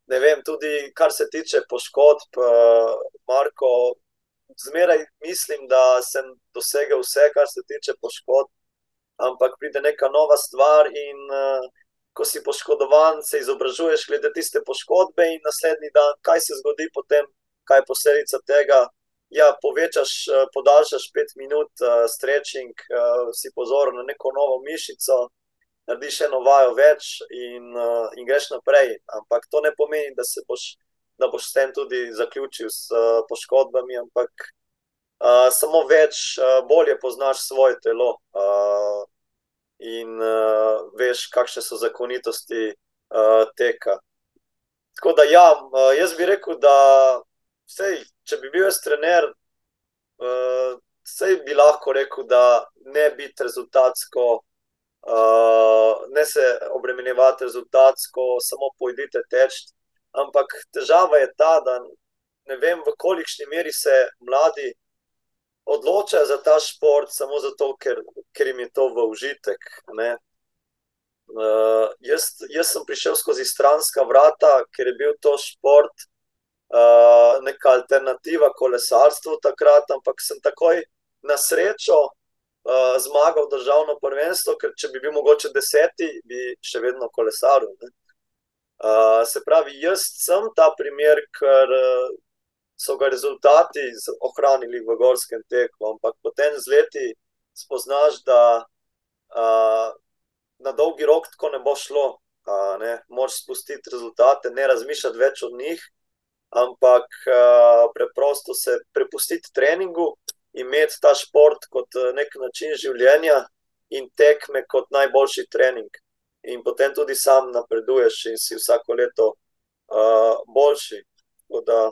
ne vem, tudi kar se tiče poškodb, uh, Marko, zmeraj mislim, da sem dosegel vse, kar se tiče poškodb, ampak pride neka nova stvar. In uh, ko si poškodovan, se izobražuješ glede tiste poškodbe, in naslednji dan, kaj se zgodi potem, kaj je posledica tega ja, povečaš, eh, podaljšaš pet minut, uh, stretching, uh, si pozoren na neko novo mišico, narediš eno vajo več in, uh, in greš naprej. Ampak to ne pomeni, da, boš, da boš s tem tudi zaključil s uh, poškodbami, ampak uh, samo več, uh, bolje poznaš svoje telo uh, in uh, veš, kakšne so zakonitosti uh, teka. Tako da, ja, jaz bi rekel, da Sej, če bi bil jaz trener, uh, sej bi lahko rekel, da ne biti rezultatsko, uh, ne se obremenjevati rezultatsko, samo pojdite teč. Ampak težava je ta, da ne vem, v kolikšni meri se mladi odločajo za ta šport, samo zato, ker, ker jim je to v užitek. Uh, jaz, jaz sem prišel skozi stranska vrata, ker je bil to šport. Uh, neka alternativa kolesarstvu takrat, ampak sem takoj na srečo uh, zmagal državno prvenstvo, ker če bi bil mogoče deseti, bi še vedno kolesaril. Uh, se pravi, jaz sem ta primer, ker uh, so ga rezultati ohranili v gorskem teku, ampak potem z leti spoznaš, da uh, na dolgi rok tako ne bo šlo. Uh, ne, Moš spustiti rezultate, ne razmišljati več od njih ampak uh, preprosto se prepustiti treningu, imeti ta šport kot uh, nek način življenja in tekme kot najboljši trening. In potem tudi sam napreduješ in si vsako leto uh, boljši. Da,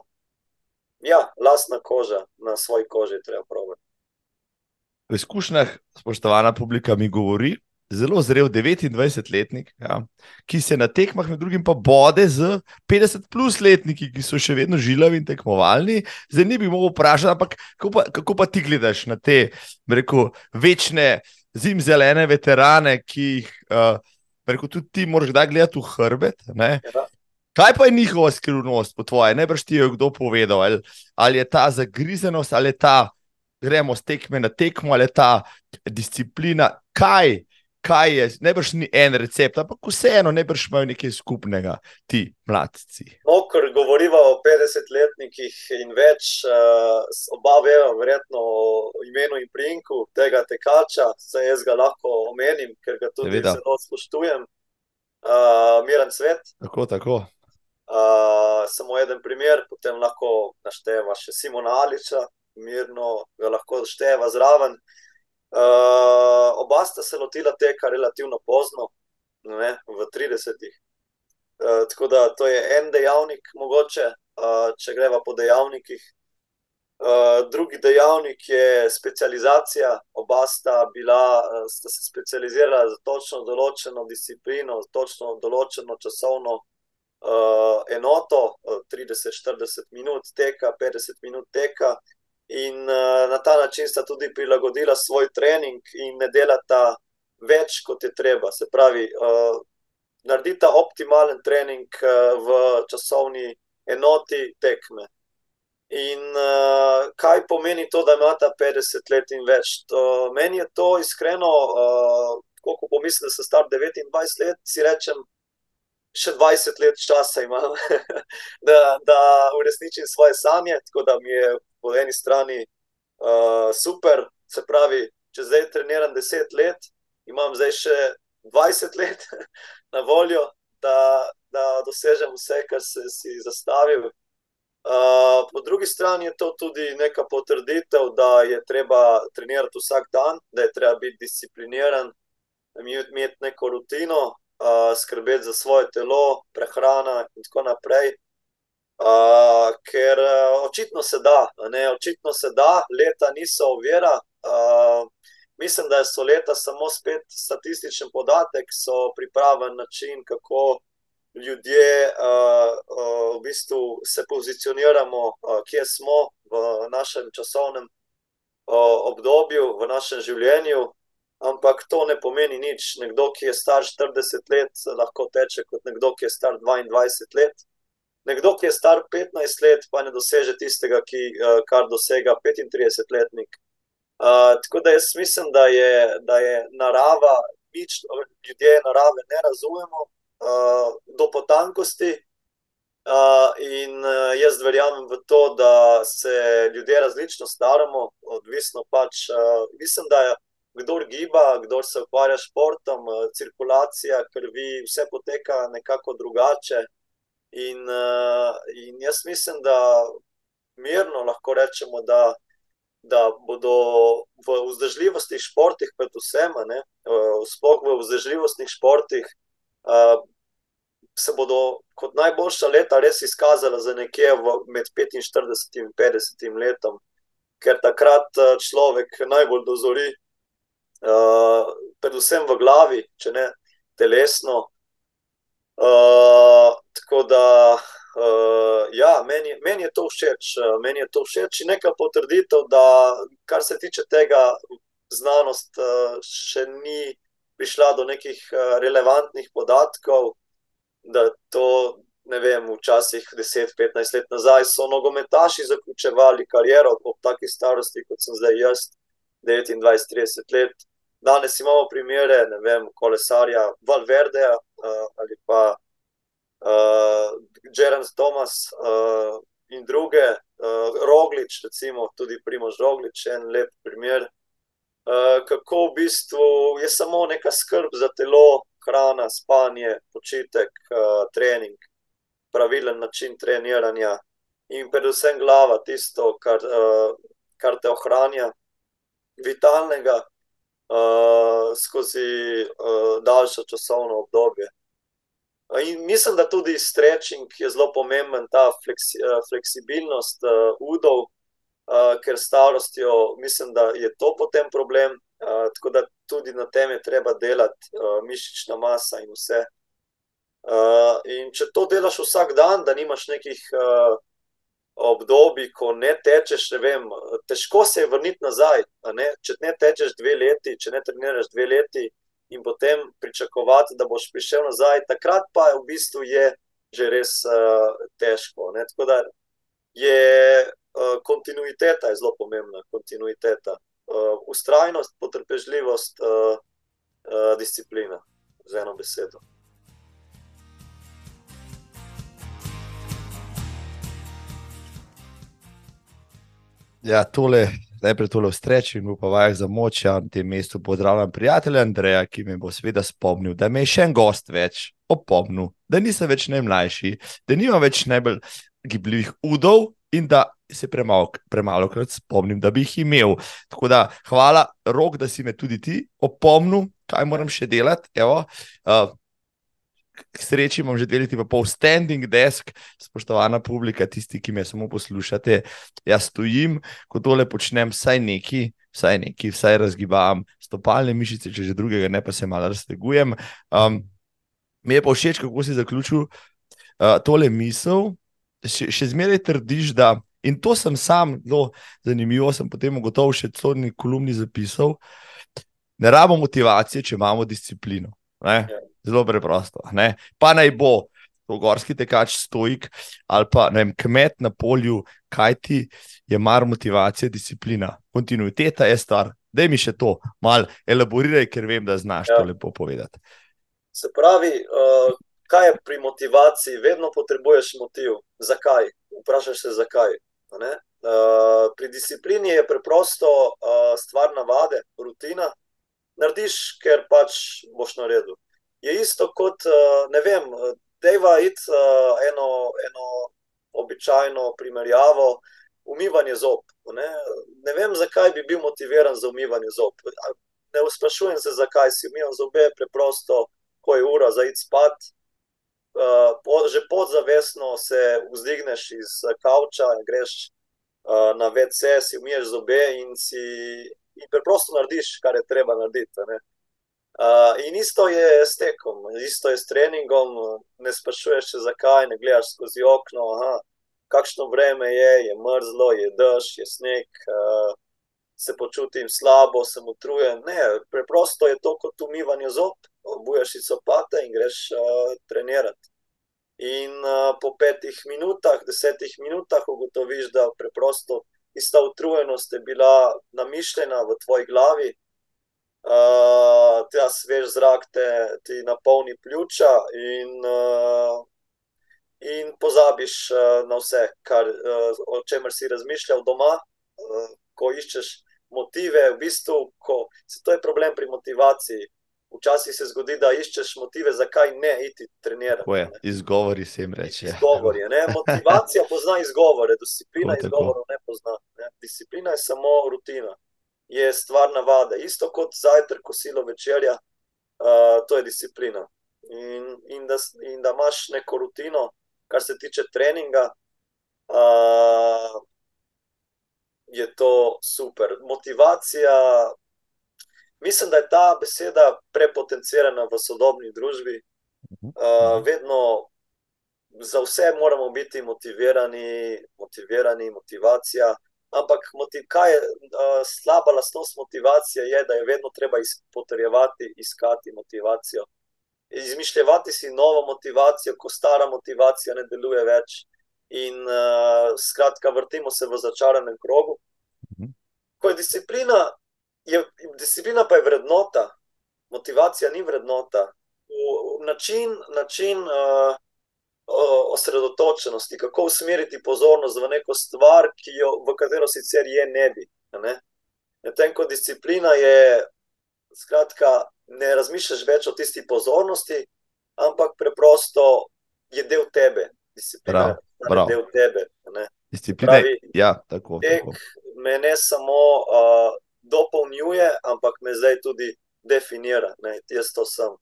ja, lastna koža, na svoji koži treba praviti. V izkušnjah, spoštovana publika, mi govori, zelo zrel 29-letnik, ja, ki se na tekmah, med drugim, pa bode z 50-plus letniki, ki so še vedno žilavi in tekmovalni. Zdaj ni bi mogel vprašati, ampak kako pa, kako pa ti gledaš na te rekel, večne zimzelene veterane, ki jih uh, rekel, tudi ti moraš kdaj gledati v hrbet. Ja. Kaj pa je njihova skrivnost, po tvoje, ne brž ti je kdo povedal, ali, ali je ta zagrizenost, ali je ta, gremo s tekme na tekmo, ali je ta disciplina, kaj kaj je, ne brž ni en recept, ampak vseeno ne brž imajo nekaj skupnega, ti mladci. No, ker govorimo o 50-letnikih in več, uh, oba vejo, verjetno o imenu in prinku tega tekača, se jaz ga lahko omenim, ker ga tudi Seveda. zelo spoštujem. Uh, Miren svet. Tako, tako. Uh, samo en primer, potem lahko našteva še Simona Aliča, mirno ga lahko našteva zraven. Uh, oba sta se lotila tega relativno pozno, ne, v 30-ih. Uh, eh, tako da to je en dejavnik, mogoče, uh, če greva po dejavnikih. Uh, drugi dejavnik je specializacija. Oba sta, bila, sta se specializirala za točno določeno disciplino, za točno določeno časovno uh, enoto, uh, 30-40 minut teka, 50 minut teka. In uh, na ta način sta tudi prilagodila svoj trening in ne delata več, kot je treba. Se pravi, uh, naredita optimalen trening uh, v časovni enoti tekme. In uh, kaj pomeni to, da imata 50 let in več? To, meni je to iskreno, uh, ko pomislim, da sem star 29 let, si rečem, še 20 let časa imam, da, da uresničim svoje sanje. Tako da mi je po eni strani uh, super, se pravi, če zdaj treniram 10 let, imam zdaj še 20 let na voljo, da, da dosežem vse, kar si si zastavil. Uh, po drugi strani je to tudi neka potrditev, da je treba trenirati vsak dan, da je treba biti discipliniran, imeti neko rutino, uh, skrbeti za svoje telo, prehrana in tako naprej. Uh, ker uh, očitno se da, ne? očitno se da, leta niso ovira. Uh, mislim, da so leta samo spet statističen podatek, so pripraven način, kako ljudje uh, uh, v bistvu se pozicioniramo, uh, kje smo v našem časovnem uh, obdobju, v našem življenju. Ampak to ne pomeni nič. Nekdo, ki je star 40 let, lahko teče kot nekdo, ki je star 22 let. Nekdo, ki je star 15 let, pa ne doseže tistega, ki, uh, kar dosega 35-letnik. Uh, tako da jaz mislim, da je, da je narava, nič, ljudje narave ne razumemo, uh, do potankosti. Uh, in uh, jaz verjamem v to, da se ljudje različno staramo, odvisno pač. Uh, mislim, da je kdo giba, kdo se ukvarja s športom, uh, cirkulacija krvi, vse poteka nekako drugače. In, uh, in jaz mislim, da mirno lahko rečemo, da, da bodo v vzdržljivostnih športih, predvsem, uh, sploh v vzdržljivostnih športih, uh, se bodo kot najboljša leta res izkazala za nekje v, med 45 in 50 letom, ker takrat uh, človek najbolj dozori, uh, predvsem v glavi, če ne telesno. Uh, tako da, uh, ja, meni, meni je to všeč, meni je to všeč in neka potrditev, da kar se tiče tega, znanost uh, še ni prišla do nekih uh, relevantnih podatkov, da to, ne vem, včasih 10-15 let nazaj so nogometaši zaključevali kariero ob taki starosti, kot sem zdaj jaz, 29-30 let. Danes imamo primere, ne vem, kolesarja Valverdeja uh, ali pa uh, Jeremy Thomas uh, in druge, uh, Roglič, recimo tudi Primož Roglič, en lep primer. Uh, kako v bistvu je samo neka skrb za telo, hrana, spanje, počitek, uh, trening, pravilen način treniranja in predvsem glava, tisto, kar, uh, kar te ohranja vitalnega uh, skozi uh, daljše časovno obdobje. In mislim, da tudi stretching je zelo pomemben, ta fleksi, fleksibilnost uh, udov, uh, ker starostjo mislim, da je to potem problem. Uh, tako da tudi na tem je treba delati, uh, mišična masa in vse. Uh, in če to delaš vsak dan, da nimaš nekih uh, obdobij, ko ne tečeš, ne vem, težko se je vrniti nazaj. Če ne tečeš dve leti, če ne treniraš dve leti in potem pričakovati, da boš prišel nazaj, takrat pa je v bistvu je že res uh, težko. Ne? Tako da je uh, kontinuiteta je zelo pomembna, kontinuiteta uh, ustrajnost, potrpežljivost, uh, uh, disciplina, z eno besedo. Ja, tole, najprej tole vstreči in upam, za moč na tem mestu pozdravljam prijatelja Andreja, ki me bo seveda spomnil, da me je še en gost več opomnil, da nisem več najmlajši, da nimam več najbolj gibljivih udov in da se premalo, premalo krat spomnim, da bi jih imel. Tako da, hvala, rok, da si me tudi ti opomnil, kaj moram še delati. Evo, uh, k sreči imam že dve leti, pa pol standing desk, spoštovana publika, tisti, ki me samo poslušate. Jaz stojim, ko tole počnem, vsaj neki. Vsaj neki, vsaj razgibam stopalne mišice, če že drugega ne, pa se malo raztegujem. Um, mi je pa všeč, kako si zaključil uh, tole misel. Še, še zmeraj trdiš, da In to sem sam, zelo zanimivo, sem potem ugotovil, še celo v kolumni zapisal. Ne rabimo motivacije, če imamo disciplino. Ne? Ja. Zelo preprosto. Ne? Pa naj bo to gorski tekač, stojik ali pa vem, kmet na polju, kaj ti je mar motivacija, disciplina. Kontinuiteta je stvar. Da mi še to malo elaboriraj, ker vem, da znaš ja. to lepo povedati. Se pravi, uh, kaj je pri motivaciji? Vedno potrebuješ motiv. Zakaj? Vprašaj se, zakaj. Uh, pri disciplini je preprosto uh, stvar navade, rutina. Narediš, ker pač boš naredil. je isto kot, uh, ne vem, dejva iti uh, eno, eno običajno primerjavo, umivanje zob. Ne? ne vem, zakaj bi bil motiviran za umivanje zob. Ne sprašujem se, zakaj si umivam zobe, preprosto, ko je ura za iti spat. Uh, po, že podzavestno se vzdigneš iz kavča in greš uh, na VC, si umiješ zobe in si in preprosto narediš, kar je treba narediti. Uh, in isto je s tekom, isto je s treningom, ne sprašuješ se, zakaj ne gledaš skozi okno. Aha, kakšno vreme je, je mrzlo, je dež, je sneg, uh, se počutim slabo, sem utrujen. Ne, preprosto je to kot umivanje zob, obujaš si copate in greš uh, trenirati. In uh, po petih minutah, desetih minutah ugotoviš, da preprosto ista utrujenost je bila namišljena v tvoji glavi. Uh, ta svež zrak te, ti napolni pljuča, in, uh, in pozabiš uh, na vse, kar, uh, o čemer si razmišljal doma, uh, ko iščeš motive. V bistvu, ko, to je problem pri motivaciji. Včasih se zgodi, da iščeš motive, zakaj ne iti trenirati. Je, izgovori se jim reče. Izgovori, Motivacija pozna izgovore, disciplina izgovorov ne pozna. Ne? Disciplina je samo rutina, je stvar navade. Isto kot zajtrk, kosilo, večerja, uh, to je disciplina. In, in, da, in da imaš neko rutino, kar se tiče treninga, uh, je to super. Motivacija. Mislim, da je ta beseda prepotencirana v sodobni družbi. Uh, vedno za vse moramo biti motivirani, motivirani motivacija. Ampak motiv, kaj je uh, slaba lastnost motivacije, je, da je vedno treba potrjevati, iskati motivacijo. Izmišljati si novo motivacijo, ko stara motivacija ne deluje več. In uh, skratka, vrtimo se v začaranem krogu. Ko je disciplina, je, disciplina pa je vrednota, motivacija ni vrednota. V, v način, način uh, osredotočenosti, kako usmeriti pozornost v neko stvar, jo, v katero sicer je ne bi. Medtem ko disciplina je, skratka, ne razmišljaš več o tisti pozornosti, ampak preprosto je del tebe. Disciplina prav, je del tebe. Disciplina je ja, tako. tako. Me ne samo uh, dopolnjuje, ampak me zdaj tudi definira. Ne, jaz to sem.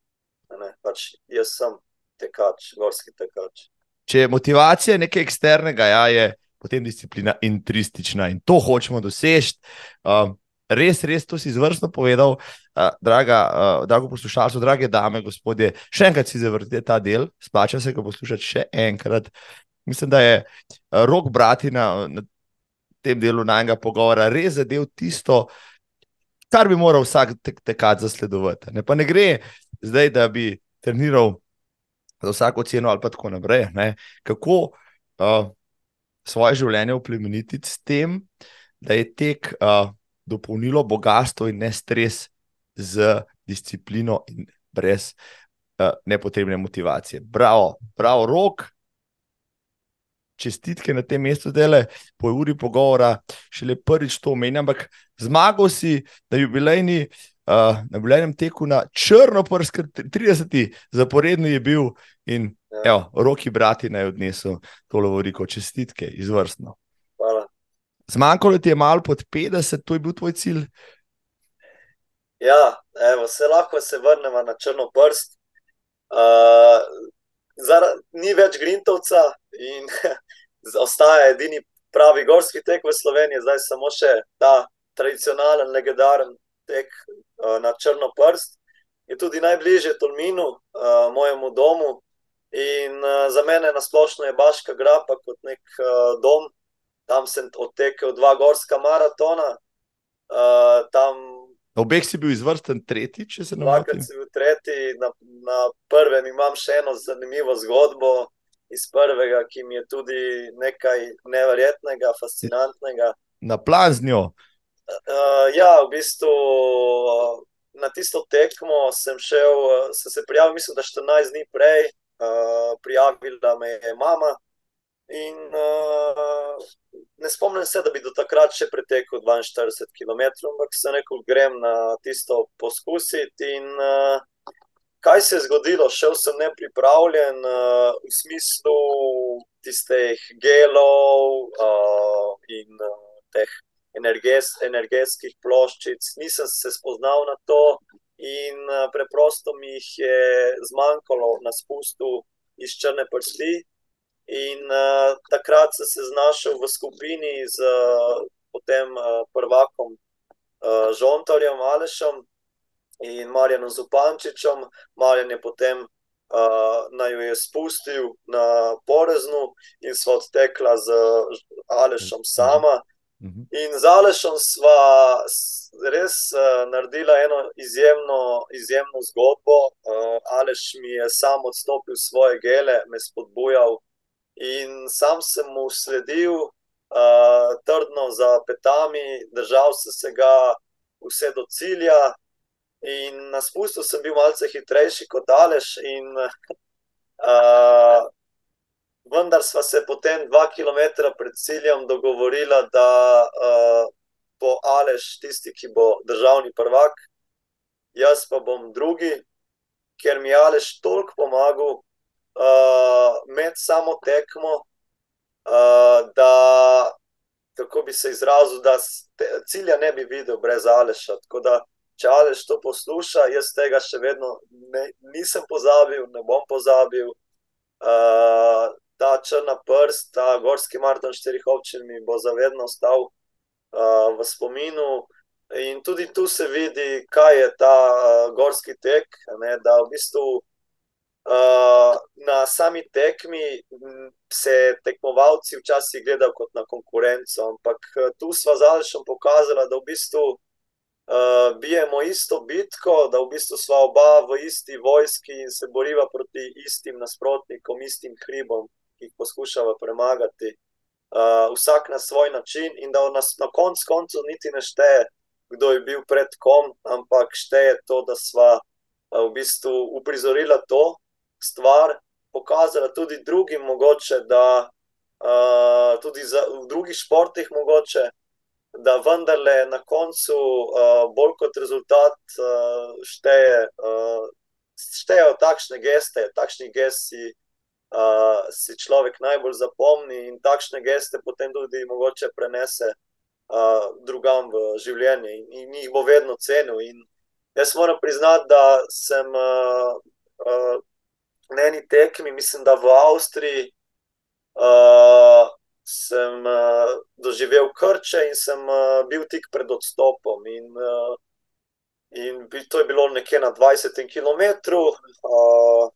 Ne, pač jaz sem tekač, gorski tekač. Če je motivacija nekaj eksternega, ja, je potem disciplina intristična in to hočemo doseči. Um, res, res, to si izvrstno povedal, uh, draga, uh, drago poslušalce, drage dame, gospodje. Še enkrat si zavrtite ta del, splača se ga poslušati še enkrat. Mislim, da je rok brati na, na tem delu najnega pogovora res zadev tisto, kar bi moral vsak tek tekač zasledovati. Ne, ne gre zdaj, da bi treniral za vsako ceno ali pa tako naprej. Ne. Kako uh, svoje življenje uplemeniti s tem, da je tek uh, dopolnilo bogatstvo in ne stres z disciplino in brez uh, nepotrebne motivacije. Bravo, bravo, rok čestitke na tem mestu, zdaj le po uri pogovora, še le prvič to omenjam. Ampak zmagal si na jubilejni. Uh, na jubilejnem teku na črno, prsk, 30. zaporedni je bil in ja. evo, roki brati naj odnesel to lovoriko, čestitke, izvrstno. Hvala. Zmanjkalo ti je malo pod 50, to je bil tvoj cilj. Ja, evo, se lahko se vrnemo na črno prst. Uh, ni več Grintovca in ostaja edini pravi gorski tek v Sloveniji, zdaj samo še ta tradicionalen, legendaren tek uh, na Črno prst. Je tudi najbližje Tolminu, uh, mojemu domu. In uh, za mene na splošno je Baška grapa kot nek uh, dom. Tam sem odtekel dva gorska maratona. Uh, tam Obeh si bil izvrsten tretji, če se ne motim. Dvakrat si bil tretji, na, na prvem imam še eno zanimivo zgodbo iz prvega, ki mi je tudi nekaj neverjetnega, fascinantnega. Na plan z njo. Uh, ja, v bistvu na tisto tekmo sem šel, sem se prijavil, mislim, da 14 dni prej, uh, prijavila me je mama. In uh, ne spomnim se, da bi do takrat še pretekel 42 km, ampak se nekaj grem na tisto poskusiti. In uh, kaj se je zgodilo? Šel sem nepripravljen uh, v smislu tistih gelov uh, in uh, teh energes, energetskih ploščic. Nisem se spoznal na to in uh, preprosto mi jih je zmanjkalo na spustu iz črne prsti. In uh, takrat sem se znašel v skupini z uh, potem uh, prvakom uh, Žontarjem Alešom in Marjanom Zupančičem. Marjan je potem uh, naj jo je spustil na Poreznu in sva odtekla z Alešom sama. Mhm. In z Alešom sva res uh, naredila eno izjemno, izjemno zgodbo. Uh, Aleš mi je sam odstopil svoje gele, me spodbujal in sam sem mu sledil. Uh, trdno za petami, držal sem se ga vse do cilja, In na spustu sem bil malce hitrejši kot Aleš, in uh, vendar sva se potem dva km pred ciljem dogovorila, da uh, bo Aleš tisti, ki bo državni prvak, jaz pa bom drugi, ker mi je Aleš toliko pomagal uh, med samo tekmo, uh, da. Tako bi se izrazil, da cilja ne bi videl brez Aleša. Tako da če Aleš to posluša, jaz tega še vedno ne, nisem pozabil, ne bom pozabil. Uh, ta črna prst, ta gorski maraton štirih občin mi bo zavedno ostal uh, v spominu. In tudi tu se vidi, kaj je ta uh, gorski tek. Ne, da v bistvu uh, na sami tekmi se tekmovalci včasih gledajo kot na konkurenco, ampak tu smo z Alešom pokazali, da v bistvu uh, bijemo isto bitko, da v bistvu smo oba v isti vojski in se boriva proti istim nasprotnikom, istim hribom, ki jih poskušamo premagati, uh, vsak na svoj način, in da nas na konc koncu niti ne šteje, kdo je bil pred kom, ampak šteje to, da smo uh, v bistvu uprizorili to stvar, pokazali tudi drugim, mogoče, da uh, tudi za, v drugih športih mogoče da vendarle na koncu, uh, bolj kot rezultat, uh, šteje, uh, štejejo takšne geste, takšni gesti. Uh, si človek najbolj zapomni in takšne geste potem tudi mogoče prenese uh, drugam v življenje in, in jih bo vedno cenil. In jaz moram priznati, da sem uh, uh, na eni tekmi, mislim, da v Avstriji, uh, sem uh, doživel krče in sem uh, bil tik pred odstopom. In, uh, in to je bilo nekje na 20 km. Uh,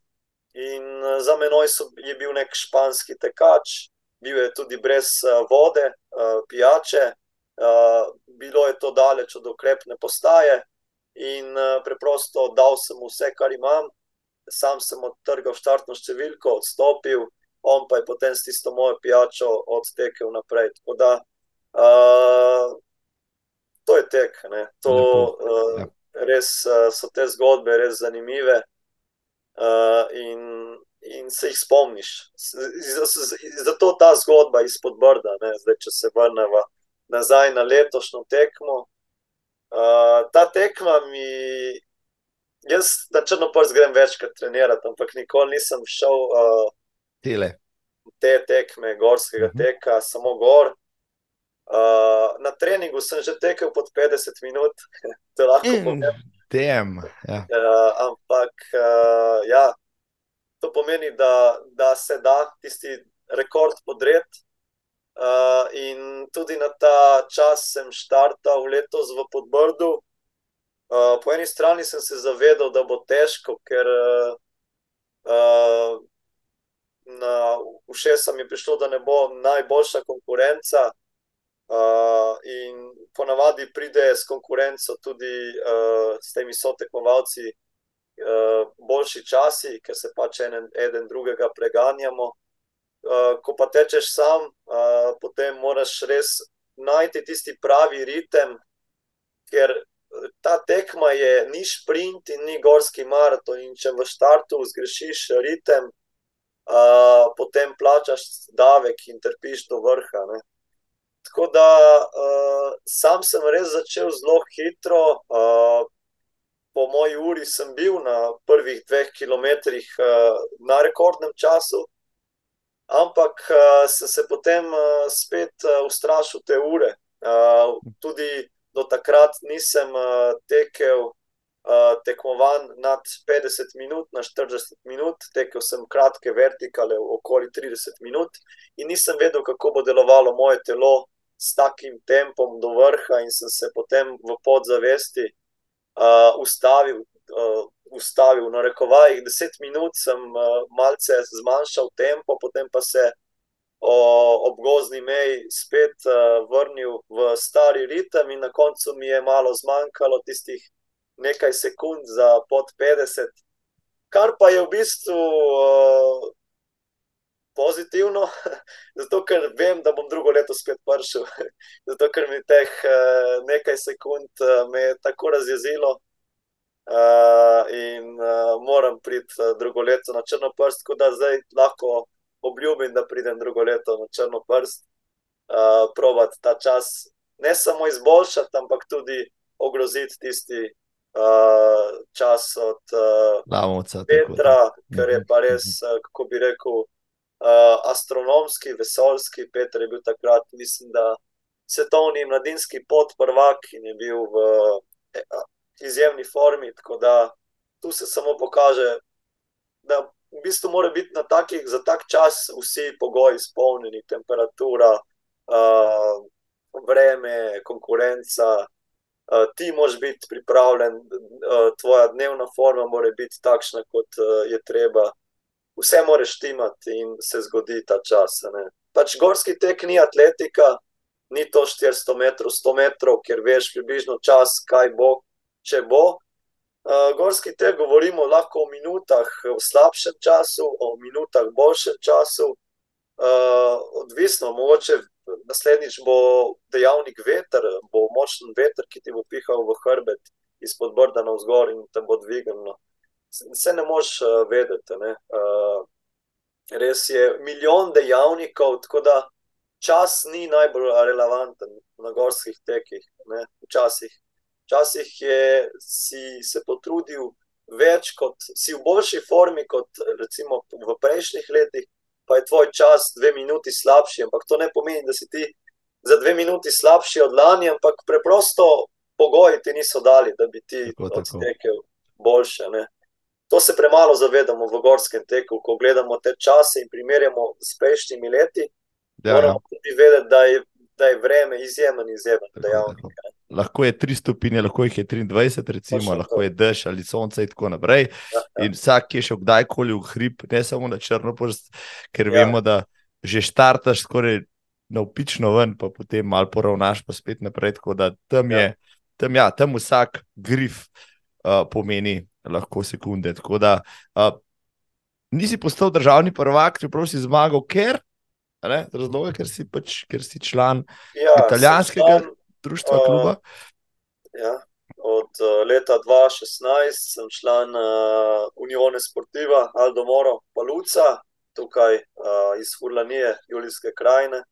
in za menoj so, je bil nek španski tekač, bil je tudi brez uh, vode, uh, pijače, uh, bilo je to daleč od okrepne postaje. In uh, preprosto dal sem vse, kar imam, sam sem odtrgal štartno številko, odstopil on pa je potem s tisto mojo pijačo odtekel naprej. Tako da uh, to je tek. To, uh, res uh, so te zgodbe res zanimive uh, in, in se jih spomniš. Zato ta zgodba izpod brda, ne? zdaj če se vrnemo nazaj na letošnjo tekmo. Uh, ta tekma mi. Jaz na črno prst grem večkrat trenirati, ampak nikoli nisem šel uh, Tele. Te tekme, gorskega uh mhm. -huh. teka, samo gor. Uh, na treningu sem že tekel pod 50 minut, to lahko povem. Tem, ja. uh, ampak uh, ja, to pomeni, da, da se da tisti rekord podreti. Uh, in tudi na ta čas sem štartal letos v Podbrdu. Uh, po eni strani sem se zavedal, da bo težko, ker uh, na ušesa mi je prišlo, da ne bo najboljša konkurenca. Uh, in ponavadi pride s konkurenco tudi uh, s temi sotekmovalci, uh, boljši časi, ker se pač en, eden drugega preganjamo. Uh, ko pa tečeš sam, uh, potem moraš res najti tisti pravi ritem, ker ta tekma je ni sprint in ni gorski maraton. In če v startu zgrešiš ritem, potem plačaš davek in trpiš do vrha. Ne. Tako da uh, sam sem res začel zelo hitro. Uh, po moji uri sem bil na prvih dveh kilometrih uh, na rekordnem času, ampak uh, sem se potem uh, spet uh, ustrašil te ure. Uh, tudi do takrat nisem uh, tekel uh, tekmovan nad 50 minut, na 40 minut, tekel sem kratke vertikale, okoli 30 minut, in nisem vedel, kako bo delovalo moje telo s takim tempom do vrha, in sem se potem v podzavesti uh, ustavil. Uh, Ustavil na rekovajih, deset minut sem uh, malce zmanjšal tempo, potem pa se o, ob gozni meji spet uh, vrnil v stari ritem, in na koncu mi je malo zmanjkalo tistih nekaj sekund za pod 50, kar pa je v bistvu uh, pozitivno, zato ker vem, da bom drugo leto spet prišel. zato ker mi teh uh, nekaj sekund uh, me je tako razjezilo. Uh, in uh, moram priti uh, drugo leto na črno prst, tako da zdaj lahko obljubim, da pridem drugo leto na črno prst, uh, provat ta čas ne samo izboljšati, ampak tudi ogroziti tisti uh, čas od uh, Lamovca, Petra, kar je pa res, uh, kako bi rekel, uh, astronomski, vesoljski. Petr je bil takrat, mislim, da svetovni mladinski podprvak in je bil v uh, izjemni formi. Tako da tu se samo pokaže, da v bistvu mora biti na takih, za tak čas vsi pogoji izpolnjeni, temperatura. Uh, Vreme, konkurenca, uh, ti moraš biti pripravljen, uh, tvoja dnevna forma mora biti takšna, kot uh, je treba. Vse moraš timati in se zgodi ta čas. Pač gorski tek ni atletika, ni to 400 metrov, 100 metrov, ker veš približno čas, kaj bo, če bo. Uh, gorski tek govorimo lahko o minutah v slabšem času, o minutah v boljšem času. Uh, odvisno, mogoče naslednjič bo dejavnik veter, bo močen veter, ki ti bo pihal v hrbet izpod brda na vzgor in te bo dvignil. Vse ne moš vedeti. Ne? Res je milijon dejavnikov, tako da čas ni najbolj relevanten na gorskih tekih. Ne? Včasih. Včasih je si se potrudil več, kot si v boljši formi, kot recimo v prejšnjih letih pa je tvoj čas dve minuti slabši. Ampak to ne pomeni, da si ti za dve minuti slabši od lani, ampak preprosto pogoji ti niso dali, da bi ti odtekel boljše. Ne? To se premalo zavedamo v gorskem teku, ko gledamo te čase in primerjamo s prejšnjimi leti. Ja, moramo ja. tudi vedeti, da je, da je vreme izjemen, izjemen dejavnik lahko je 3 stopinje, lahko jih je 23, recimo, lahko je dež ali sonce in tako naprej. Ja, ja. In vsak je šel kdajkoli v hrib, ne samo na črno prst, ker ja. vemo, da že štartaš skoraj navpično ven, pa potem malo poravnaš, pa spet naprej. Tako da tam je, ja. tam, ja, tam vsak grif uh, pomeni lahko sekunde. Tako da uh, nisi postal državni prvak, čeprav si zmagal, ker. Razlog je, ker si pač ker si član ja, italijanskega društva, uh, kluba? Ja. Od uh, leta 2016 sem član uh, Unione Sportiva Aldo Moro Paluca, tukaj uh, iz Furlanije, Julijske krajine.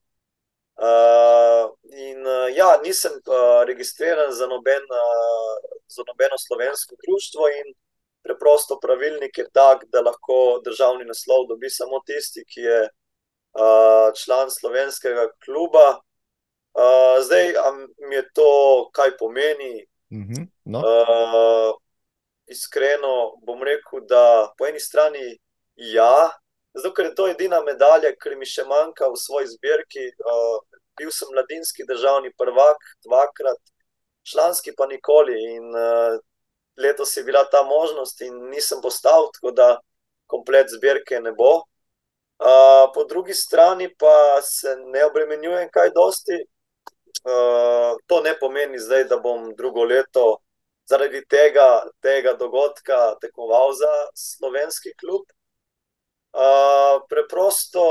Uh, in uh, ja, nisem uh, registriran za, noben, uh, za nobeno slovensko društvo, in preprosto pravilnik je tak, da lahko državni naslov dobi samo tisti, ki je uh, član slovenskega kluba, Uh, zdaj, mi je to, kaj pomeni. Mm -hmm. no. uh, iskreno bom rekel, da po eni strani ja, zato ker je to edina medalja, ki mi še manjka v svoji zbirki. Uh, bil sem mladinski državni prvak, dvakrat, članski pa nikoli. In uh, letos je bila ta možnost, in nisem postal, tako da komplet zbirke ne bo. Uh, po drugi strani pa se ne obremenjujem kaj dosti, to ne pomeni zdaj, da bom drugo leto zaradi tega, tega dogodka tekmoval za slovenski klub. Uh, preprosto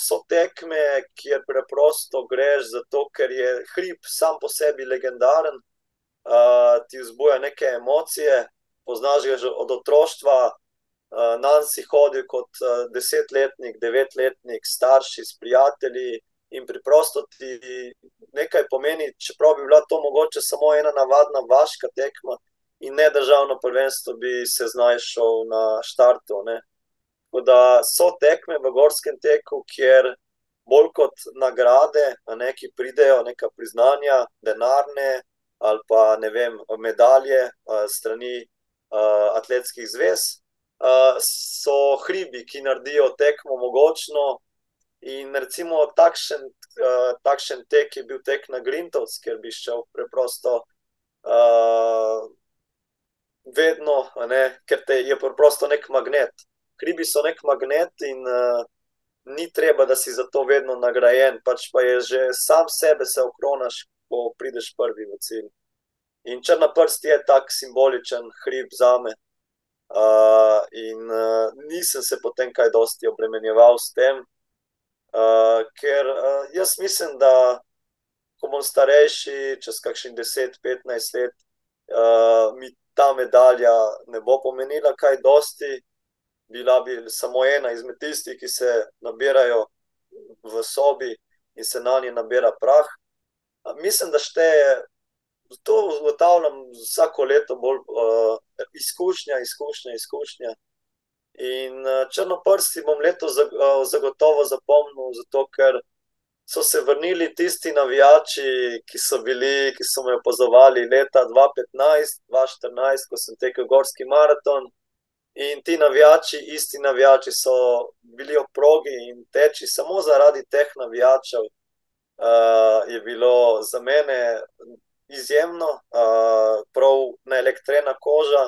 so tekme, kjer preprosto greš zato, ker je hrib sam po sebi legendaren, uh, ti vzbuja neke emocije, poznaš ga že od otroštva. Uh, Nan si hodil kot uh, desetletnik, devetletnik, starši s prijatelji, in preprosto ti nekaj pomeni, čeprav bi bila to mogoče samo ena navadna vaška tekma. in ne državno prvenstvo, bi se znašel na štartu. Tako da so tekme v gorskem teku, kjer bolj kot nagrade, ne, ki pridejo, neka priznanja, denarne ali pa ne vem, medalje strani atletskih zvez. So hribi, ki naredijo tekmo mogočno, in recimo takšen, takšen tek je bil tek na Grintovs, kjer bi šel preprosto vedno, ne, ker te je preprosto nek magnet. Hribi so nek magnet, in uh, ni treba, da si za to vedno nagrajen, pač pa je že sam sebe se okronaš, ko prideš prvi v cilj. In črna prst je tak simboličen hrib za me. Uh, in uh, nisem se potem kaj dosti obremenjeval s tem, uh, ker uh, jaz mislim, da ko bom starejši, čez kakšnih 10-15 let, uh, mi ta medalja ne bo pomenila kaj dosti, bila bi samo ena izmed tistih, ki se nabirajo v sobi in se na njej nabira prah. Mislim, da šteje, to ugotavljam vsako leto bolj uh, izkušnja, izkušnja, izkušnja. In uh, črnoprsti bom leto zagotovo zapomnil, zato ker so se vrnili tisti navijači, ki so bili, ki so me opazovali leta 2015-2014, ko sem tekel gorski maraton. In ti navijači, isti navijači, so bili ob progi in teči samo zaradi teh navijačev. Uh, je bilo za mene izjemno, uh, prav na elektrena koža.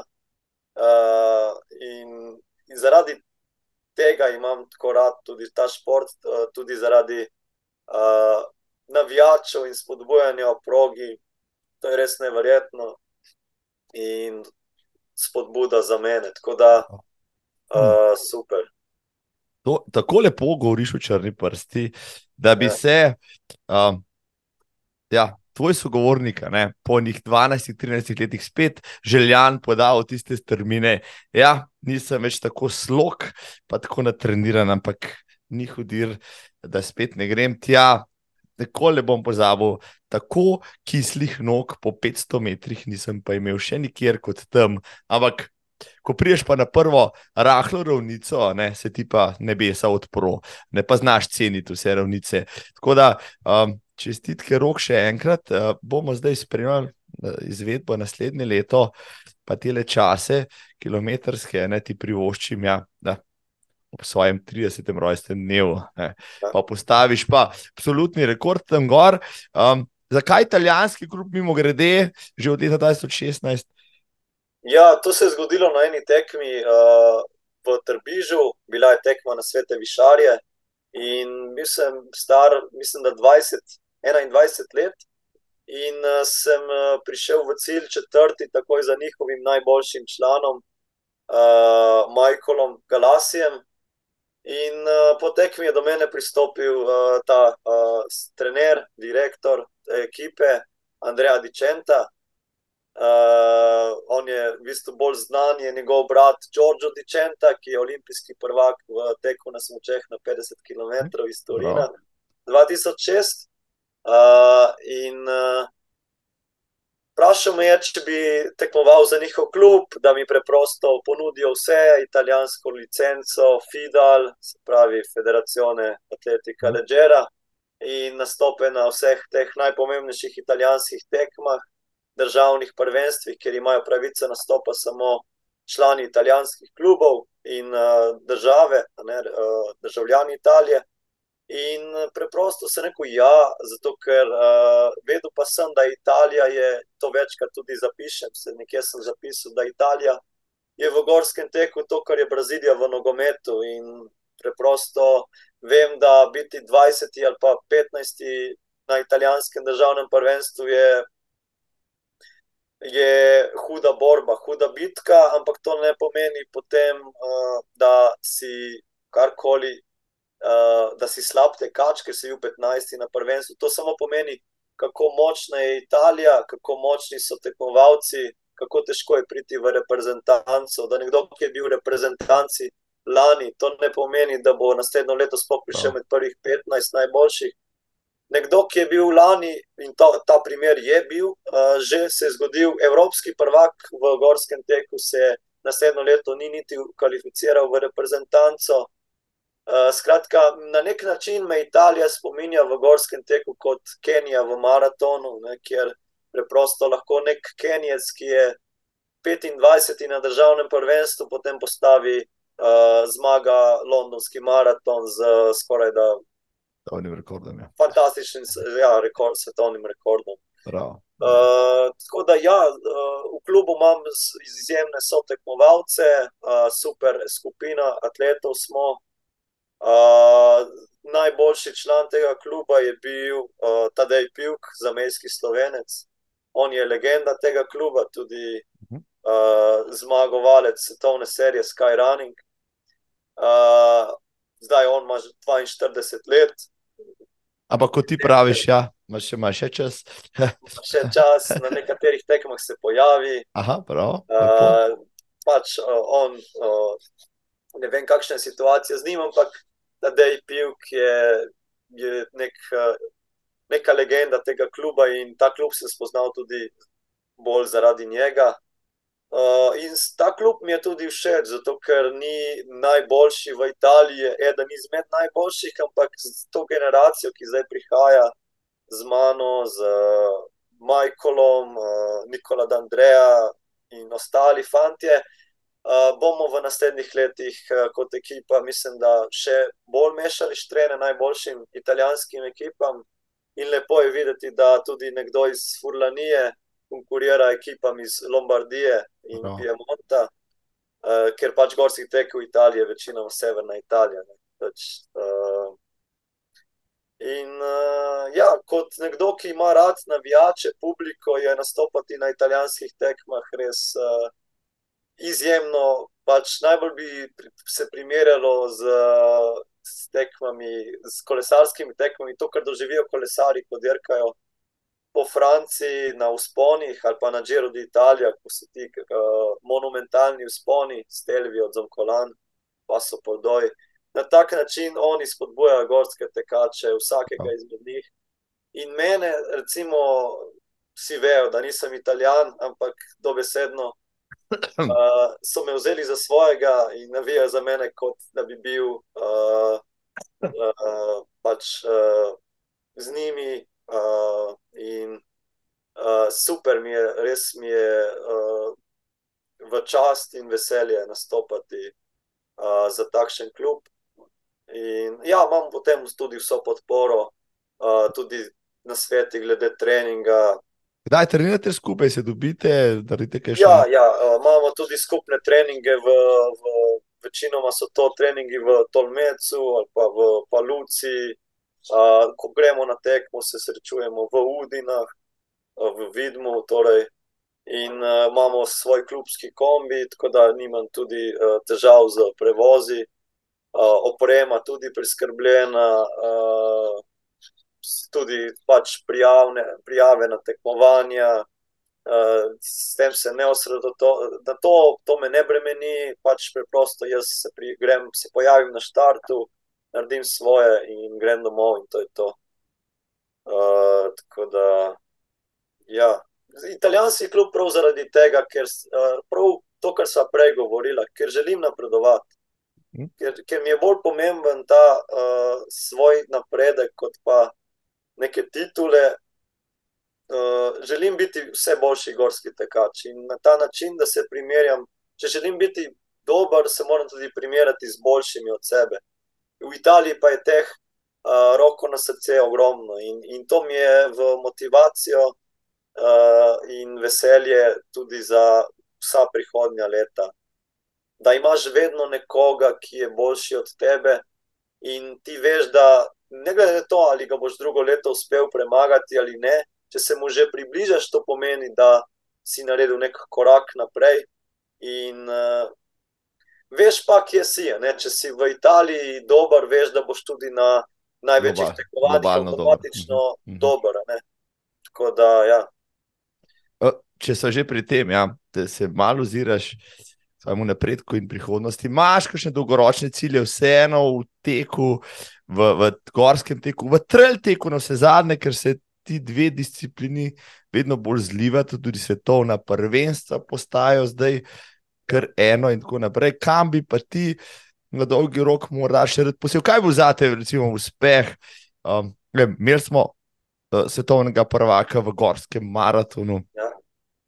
Uh, in, in zaradi tega imam tako rad tudi ta šport, uh, tudi zaradi uh, navijačev in spodbujanja v progi, to je res nevrjetno in spodbuda za mene. Tako da, uh, super. To, tako lepo govoriš o črni prsti, da bi ja. se uh, ja, tvoj sogovornik ne, po njih 12-13 letih spet željan podal tiste strmine. Ja, nisem več tako slog, pa tako natreniran, ampak ni hudir, da spet ne grem tja. Nikoli bom pozabil, tako kislih nog po 500 metrih nisem pa imel še nikjer kot tam. Ampak, ko priješ pa na prvo rahlo ravnico, ne, se ti pa nebesa odpro, ne pa znaš ceniti vse ravnice. Tako da, um, čestitke rok še enkrat, uh, bomo zdaj spremljali uh, izvedbo naslednje leto, pa te čase, kilometrske, ne ti privoščim. Ja, ob svojem 30. rojstnem dnevu. Ja. Pa postaviš pa absolutni rekord tam gor. Um, zakaj italijanski klub, mimo grede, že od leta 2016? Ja, to se je zgodilo na eni tekmi uh, v Trbižu, bila je tekma na svete Višarje. In bil sem star, mislim, da 20, 21 let. In uh, sem uh, prišel v cilj četrti, takoj za njihovim najboljšim članom, uh, Michaelom Galasijem, In uh, po tekmi je do mene pristopil uh, ta uh, trener, direktor ekipe, Andrej Dicenta. Uh, on je v bistvu bolj znan, je njegov brat Giorgio Dicenta, ki je olimpijski prvak v teku na smočeh na 50 km iz Torina no. 2006. Uh, in uh, Vprašal me je, če bi tekmoval za njihov klub, da mi preprosto ponudijo vse italijansko licenco, FIDAL, se pravi Federazione Atletica Leggera, in nastope na vseh teh najpomembnejših italijanskih tekmah, državnih prvenstvih, kjer imajo pravico nastopa samo člani italijanskih klubov in uh, države, ne, uh, državljani Italije. In eh, preprosto se rekel, ja, zato ker uh, vedel pa sem, da Italija je to večkrat tudi zapišem. Se nekje sem zapisal, da Italija je v gorskem teku to, kar je Brazilija v nogometu. In preprosto vem, da biti 20 ali pa 15 na italijanskem državnem prvenstvu je, je huda borba, huda bitka, ampak to ne pomeni potem, uh, da si karkoli uh, da si slab tekač, ker si v 15 na prvenstvu. To samo pomeni, kako močna je Italija, kako močni so tekmovalci, kako težko je priti v reprezentanco. Da nekdo, ki je bil v reprezentanci lani, to ne pomeni, da bo naslednjo leto sploh prišel med prvih 15 najboljših. nekdo, ki je bil lani, in to, ta primer je bil, uh, že se je zgodil, evropski prvak v gorskem teku se naslednjo leto ni niti kvalificiral v reprezentanco. Uh, skratka, na nek način me Italija spominja v gorskem teku kot Kenija v maratonu, ne, kjer preprosto lahko nek Kenijec, ki je 25 na državnem prvenstvu, potem postavi uh, zmaga londonski maraton z skoraj da svetovnim rekordom. Ja. Fantastičnim ja, rekord, svetovnim rekordom. Uh, tako da, ja, uh, v klubu imam izjemne sotekmovalce, uh, super skupina atletov smo. Uh, najboljši član tega kluba je bil uh, Tadej Pjuk, zamejski slovenec. On je legenda tega kluba, tudi uh, zmagovalec svetovne serije Skyrunning. Uh, zdaj on ima 42 let. Ampak, kot ti praviš, ja, imaš še, imaš še čas. še čas, na nekaterih tekmah se pojavi. Aha, prav. Uh, pač uh, on, uh, ne vem, kakšna je situacija z njim, ampak da je Pivk je, je nek, uh, neka legenda tega kluba in ta klub sem spoznal tudi bolj zaradi njega. Uh, in ta klub mi je tudi všeč, zato ker ni najboljši v Italiji, eden izmed najboljših, ampak z to generacijo, ki zdaj prihaja z mano, z uh, Michaelom, uh, Nikola D'Andrea in ostali fanti, uh, bomo v naslednjih letih uh, kot ekipa, mislim, da še bolj mešali štrene najboljšim italijanskim ekipam. In lepo je videti, da tudi nekdo iz Furlanije konkurira ekipam iz Lombardije in no. Piemonta, uh, ker pač gorski tek v Italiji je večinoma severna Italija. Pač, uh, in uh, ja, kot nekdo, ki ima rad navijače, publiko, je nastopati na italijanskih tekmah res uh, izjemno. Pač najbolj bi se primerjalo z. S tekmami, s kolesarskimi tekmami, to, kar doživijo kolesari, ko dirkajo po Franciji na usponih ali pa na Džiru d'Italia, ko so ti uh, monumentalni usponi, stelvi od Zomkolan, pa so podoj. Na tak način oni spodbujajo gorske tekače, vsakega izmed njih. In mene, recimo, vsi vejo, da nisem italijan, ampak dobesedno uh, so me vzeli za svojega in navijajo za mene, kot da bi bil uh, uh, pač uh, z njimi. Uh, in uh, super mi je, res mi je uh, v čast in veselje nastopati uh, za takšen klub. In ja, imam potem tudi vso podporo, uh, tudi na sveti, glede treninga. Kdaj trenirate skupaj, se dobite, da vidite, kaj še? Ja, ja uh, imamo tudi skupne treninge v. v Večinoma so to treningi v Tolmecu ali pa v Paluci, Uh, ko gremo na tekmo, se srečujemo v Udinah, uh, v Vidmu, torej, in uh, imamo svoj klubski kombi, tako da nimam tudi uh, težav z prevozi, uh, oprema tudi priskrbljena, uh, tudi pač prijavne, prijave na tekmovanja. Uh, s tem se ne osredotočam, da to, to me ne bremeni, pač preprosto jaz se, pri, grem, se pojavim na štartu, naredim svoje in grem domov, in to je to. Uh, tako da, ja, italijanski klub prav zaradi tega, ker uh, prav to, kar sem prej govorila, ker želim napredovati. Mhm. Ker, ker mi je bolj pomemben ta uh, svoj napredek, kot pa neke titule. Uh, želim biti vse boljši gorski tekač in na ta način, da se primerjam. Če želim biti dober, se moram tudi primerjati z boljšimi od sebe v Italiji pa je teh uh, roko na srce ogromno in, in to mi je v motivacijo uh, in veselje tudi za vsa prihodnja leta. Da imaš vedno nekoga, ki je boljši od tebe, in ti veš, da ne glede na to, ali ga boš drugo leto uspel premagati ali ne, če se mu že približaš, to pomeni, da si naredil nek korak naprej. In uh, veš pa, kje si. Ne? Če si v Italiji dober, veš, da boš tudi na največjih tekmovanjih avtomatično mhm. dober. Mhm. Tako da, ja. Če so že pri tem, ja, da se malo oziraš svojemu napredku in prihodnosti, imaš kakšne dolgoročne cilje, vseeno v teku, v, v gorskem teku, v trail teku, na vse zadnje, ker se ti dve disciplini vedno bolj zlivata, tudi svetovna prvenstva postajajo zdaj kar eno in tako naprej. Kam bi pa ti na dolgi rok morda še rad posebej? Kaj bo za te, recimo, uspeh? Um, Imeli smo uh, svetovnega prvaka v gorskem maratonu. Ja.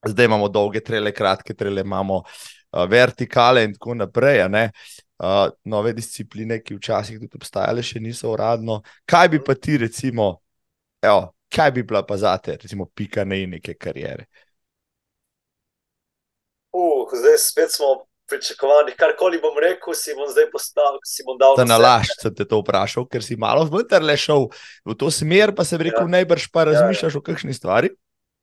Zdaj imamo dolge trele, kratke trele, imamo uh, vertikale in tako naprej. Uh, nove discipline, ki včasih tudi obstajale, še niso uradno. Kaj bi pa ti, recimo, evo, kaj bi bila pa za te, recimo, pika ne in neke karijere? Uh, zdaj spet smo pričakovani. Karkoli bom rekel, si bom zdaj postavil, si bom dal. Da na laž sem te to vprašal, ker si malo vendarle šel v to smer, pa sem rekel, ja. najbrž pa razmišljaš ja, ja. o kakšni stvari.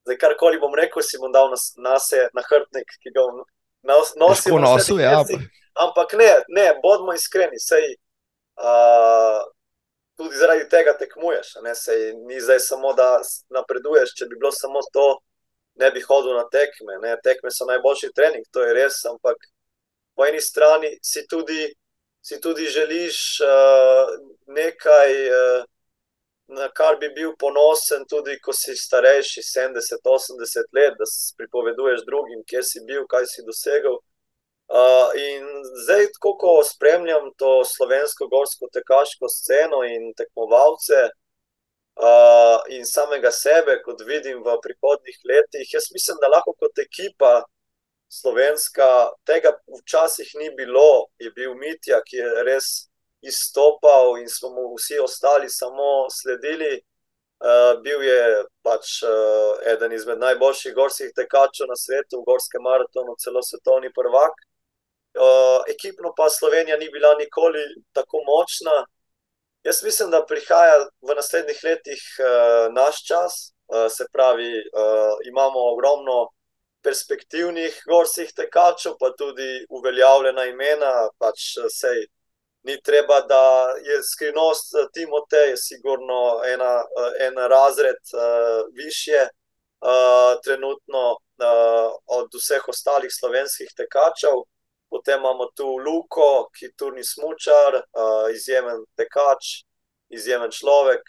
Zdaj, karkoli bom rekel, si bom dal na, na se na hrbtnik, ki ga nosim. Nosil, ja, Ampak ne, ne, bodimo iskreni. Sej, uh, tudi zaradi tega tekmuješ. Sej, ni zdaj samo, da napreduješ. Če bi bilo samo to, ne bi hodil na tekme. Ne? Tekme so najboljši trening, to je res. Ampak po eni strani si tudi, si tudi želiš uh, nekaj, uh, na kar bi bil ponosen, tudi ko si starejši, 70-80 let, da si pripoveduješ drugim, kje si bil, kaj si dosegel. Uh, in zdaj, ko, ko spremljam to slovensko gorsko tekaško sceno in tekmovalce, uh, in samega sebe, kot vidim v prihodnih letih, jaz mislim, da lahko kot ekipa slovenska tega včasih ni bilo. Je bil Mitja, ki je res izstopal in smo mu vsi ostali samo sledili. Uh, bil je pač uh, eden izmed najboljših gorskih tekačev na svetu, v gorskem maratonu, celo svetovni prvak. Uh, ekipno pa Slovenija ni bila nikoli tako močna. Jaz mislim, da prihaja v naslednjih letih uh, naš čas, uh, se pravi, uh, imamo ogromno perspektivnih gorskih tekačev, pa tudi uveljavljena imena. Pač sej, ni treba, da je skrivnost Timotej, sigurno ena, en razred uh, više, uh, trenutno uh, od vseh ostalih slovenskih tekačev. Potem imamo tu Luko, ki je turni smočar, uh, izjemen tekač, izjemen človek,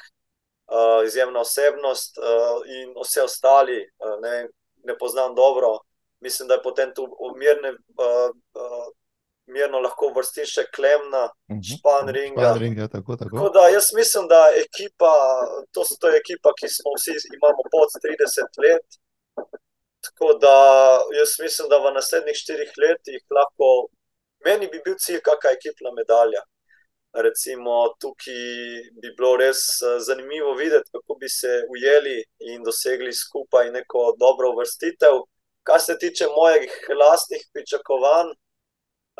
uh, izjemna osebnost uh, in vse ostali, uh, ne, ne poznam dobro. Mislim, da je potem tu umirne, uh, uh, mirno lahko vrstiš še Klemna, Mhm. Španringa. Španringa, tako, tako. Tako da jaz mislim, da ekipa, to, to je ekipa, ki smo vsi imamo pod 30 let. Tako da jaz mislim, da v naslednjih štirih letih lahko, meni bi bil cilj, kakšna ekipna medalja. Recimo, tukaj bi bilo res zanimivo videti, kako bi se ujeli in dosegli skupaj neko dobro vrstitev. Kar se tiče mojih lastnih pričakovanj,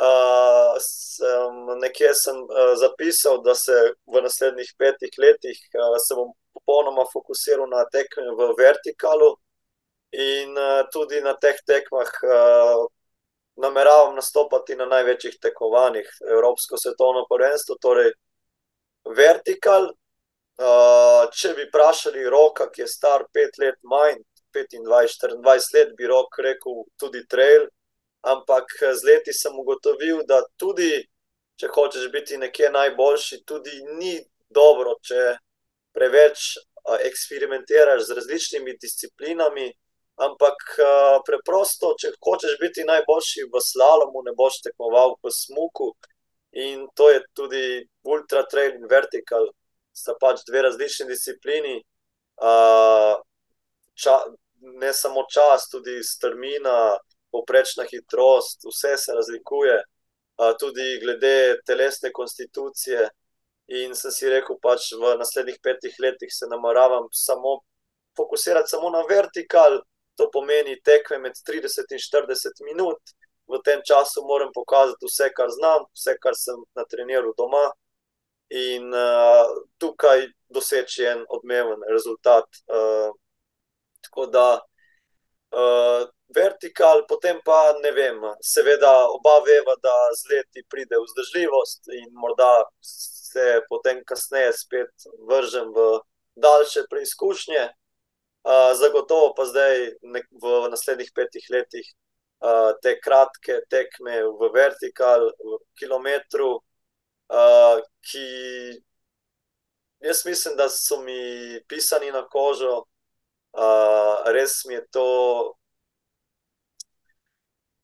uh, sem, nekje sem uh, zapisal, da se v naslednjih petih letih uh, bom popolnoma fokusiral na tekme v vertikalu. In uh, tudi na teh tekmah uh, nameravam nastopati na največjih tekmovanjih, Evropsko svetovno prvenstvo, torej vertikal. Uh, če bi vprašali roka, ki je star pet let manj, 25-24 let, bi rok rekel tudi trail. Ampak z leti sem ugotovil, da tudi če hočeš biti nekje najboljši, tudi ni dobro, če preveč uh, eksperimentiraš z različnimi disciplinami. Ampak uh, preprosto, če hočeš biti najboljši v slalomu, ne boš tekmoval v smuku. In to je tudi ultra trail in vertikal, sta pač dve različni disciplini. Uh, ča, ne samo čas, tudi strmina, poprečna hitrost, vse se razlikuje, uh, tudi glede telesne konstitucije. In sem si rekel, pač v naslednjih petih letih se nameravam samo fokusirati samo na vertikal. To pomeni tekme med 30 in 40 minut, v tem času moram pokazati vse, kar znam, vse, kar sem natreniral doma, in uh, tukaj doseči en odmeven rezultat. Uh, tako da uh, vertikal, potem pa ne vem, seveda, oba veva, da z leti pride vzdržljivost in morda se potem kasneje spet vržem v daljše preizkušnje. Uh, zagotovo pa zdaj, nek, v naslednjih petih letih, uh, te kratke tekme v vertikal, v kilometru, uh, ki jaz mislim, da so mi pisani na kožo, uh, res mi je to.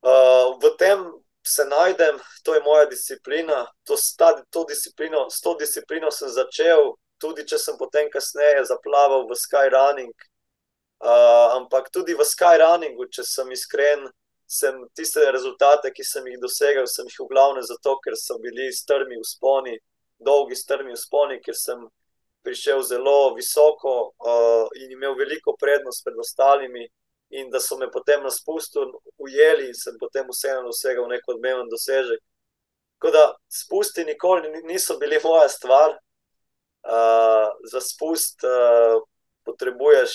Uh, v tem se najdem, to je moja disciplina, to, sta, to disciplino, s to disciplino sem začel, tudi če sem potem kasneje zaplaval v skyrunning. Uh, ampak tudi v skyrunningu, če sem iskren, sem tiste rezultate, ki sem jih dosegel, sem jih v glavnem zato, ker so bili strmi vzponi, dolgi strmi vzponi, ker sem prišel zelo visoko uh, in imel veliko prednost pred ostalimi, in da so me potem na spustu ujeli, in sem potem vseeno dosegel nek odmeven dosežek. Tako da spusti nikoli niso bili moja stvar. Uh, za spust uh, potrebuješ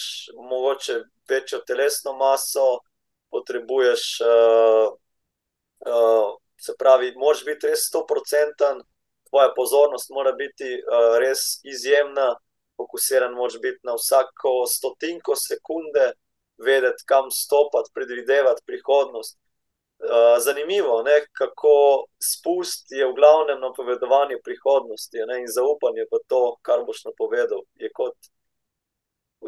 mogoče večjo telesno maso, potrebuješ, uh, uh, se pravi, moraš biti res 100-odstoten, tvoja pozornost mora biti uh, res izjemna, fokusiran moraš biti na vsako stotinko sekunde, vedeti, kam stopiti, predvidevati prihodnost. Uh, zanimivo je, kako spust je v glavnem napovedovanje prihodnosti ne, in zaupanje v to, kar boš napovedal. Je kot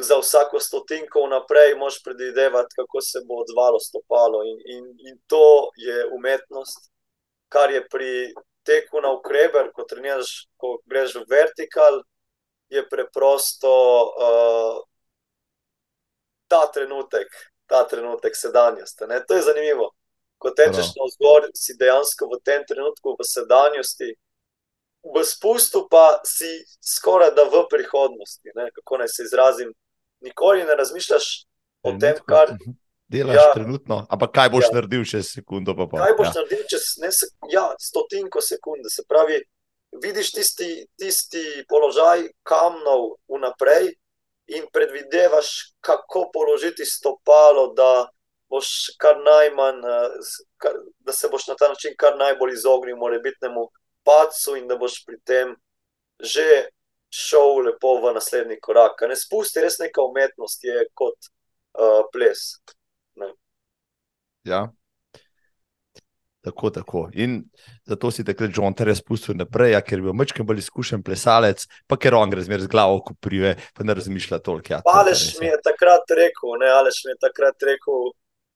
za vsako stotinko vnaprej, moš predvidevati, kako se bo odzvalo stopalo. In, in, in to je umetnost, kar je pri teku na ukreber, ko treniraš, ko greš v vertikal, je preprosto uh, ta trenutek, ta trenutek sedanjosti. To je zanimivo. Ko tečeš na vzgor, si dejansko v tem trenutku v sedanjosti. V spustu pa si skoraj da v prihodnosti, ne? kako naj se izrazim, nikoli ne razmišljaš o tem, kar mhm. delaš ja, trenutno. Ampak kaj boš ja. naredil čez sekundo? Pa pa. Kaj boš ja. naredil čez ne, ja, stotinko sekunde? Se pravi, vidiš tisti, tisti položaj kamnov vnaprej in predvidevaš, kako položiti stopalo. Boš kar najmanj, eh, da se boš na ta način kar najbolj izognil morebitnemu padcu, in da boš pri tem že šel lepo v naslednji korak. Ne spusti res neka umetnost, je kot uh, ples. Ne. Ja. Tako, tako. In zato si takrat John Terry spustil naprej, ja, ker je bil mečkim bolj izkušen plesalec, pa ker on gre zmer z glavo, ko prive, pa ne razmišlja toliko. Ja, Aleš mi je takrat rekel, ne, Aleš mi je takrat rekel,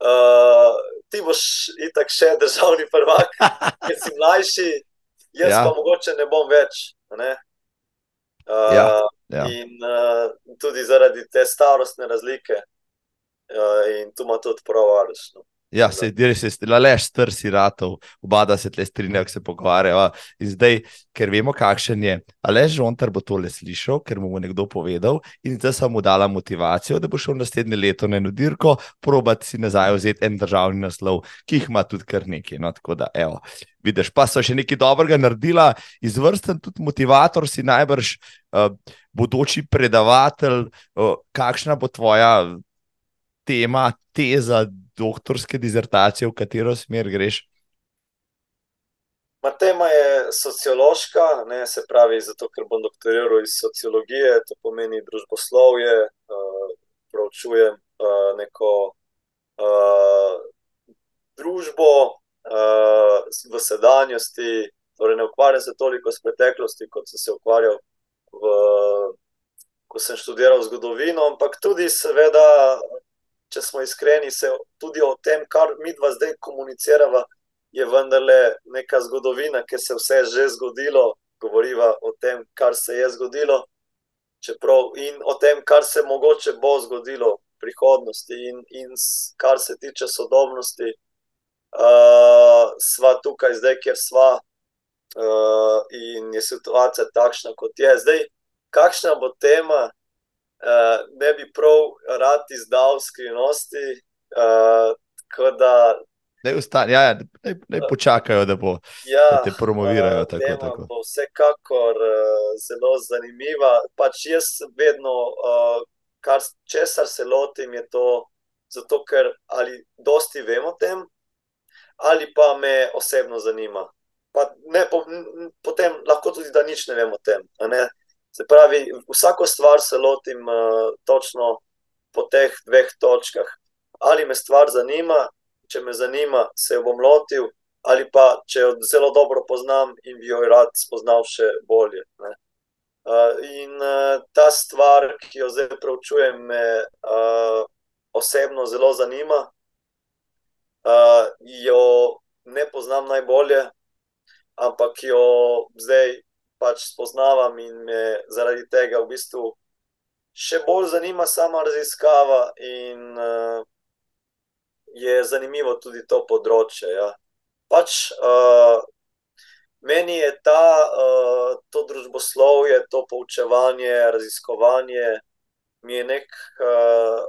uh, ti boš itak še državni prvak, ker si mlajši, jaz ja. pa mogoče ne bom več. Ne? Uh, ja, ja. In uh, tudi zaradi te starostne razlike, uh, in tu ima tudi prav, ališ. No. Ja, se je res, da le strsi ratov, oba da se tle strinjajo, se pogovarjajo. In zdaj, ker vemo, kakšen je, ali že on bo tole slišal, ker mu bo nekdo povedal, in zdaj sem mu dala motivacijo, da bo šel naslednje leto na eno dirko, probati si nazaj vzeti en državni naslov, ki jih ima tudi kar nekaj. No, tako da, evo, vidiš, pa so še nekaj dobrega naredila, izvrsten tudi motivator, si najbrž uh, bodoči predavatelj, uh, kakšna bo tvoja tema, teza doktorske dizertacije, v katero smer greš? Ma tema je sociološka, ne, se pravi, zato ker bom doktoriral iz sociologije, to pomeni družboslovje, uh, proučujem uh, neko uh, družbo uh, v sedanjosti, torej ne ukvarjam se toliko s preteklosti, kot sem se ukvarjal, v, ko sem študiral zgodovino, ampak tudi, seveda, če smo iskreni, se tudi o tem, kar mi dva zdaj komuniciramo, je vendarle neka zgodovina, ki se vse že zgodilo, govoriva o tem, kar se je zgodilo, čeprav in o tem, kar se mogoče bo zgodilo v prihodnosti, in, in kar se tiče sodobnosti. Uh, sva tukaj, zdaj, kjer sva, uh, in je situacija takšna, kot je. Zdaj, kakšna bo tema, uh, ne bi prav rad izdal skrivnosti. Uh, da, ne, ustani, ja, ja, ne, ne počakajo, da, bo, ja, da te promovirajo. Uh, tako, tako. Bo vsekakor uh, zelo zanimiva. Pač jaz vedno, uh, kar, česar se lotim, je to, zato, ker ali dosti vemo o tem, ali pa me osebno zanima. Pa ne, po, potem lahko tudi, da nič ne vemo o tem. Se pravi, vsako stvar se lotim uh, točno po teh dveh točkah. Ali me stvar zanima, če me zanima, se jo bom lotil, ali pa če jo zelo dobro poznam in bi jo rad spoznal še bolje. Ne? Uh, in uh, ta stvar, ki jo zdaj preučujem, me uh, osebno zelo zanima. Uh, jo ne poznam najbolje, ampak jo zdaj pač spoznavam in me zaradi tega v bistvu še bolj zanima sama raziskava, in uh, je zanimivo tudi to področje. Ja. Pač, uh, meni je ta, uh, to družboslovje, to poučevanje, raziskovanje, mi je nek, uh,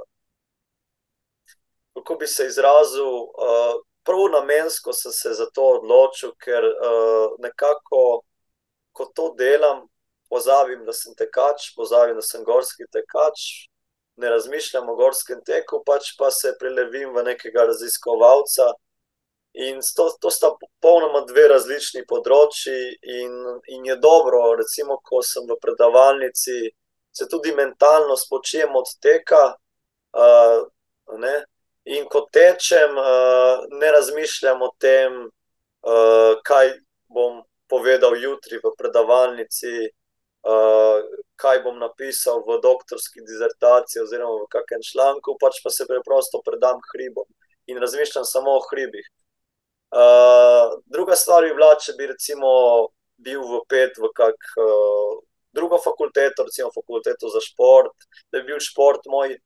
kako bi se izrazil, uh, prav namensko sem se za to odločil, ker uh, nekako, ko to delam, pozabim, da sem tekač, pozabim, da sem gorski tekač. Ne razmišljam o gorskem teku, pač pa se prelevim v nekega raziskovalca, In to, to sta popolnoma dve različni področji, in, in je dobro, recimo, ko sem v predavalnici, se tudi mentalno spočijem od teka. Uh, in ko tečem, uh, ne razmišljam o tem, uh, kaj bom povedal jutri v predavalnici, uh, kaj bom napisal v doktorski disertaciji oziroma v kakšnem članku, pač pa se preprosto predam hribom in razmišljam samo o hribih. Uh, druga stvar bi bila, če bi recimo bil v pet v kak uh, drugo fakulteto, recimo fakulteto za šport, da bi bil šport moj.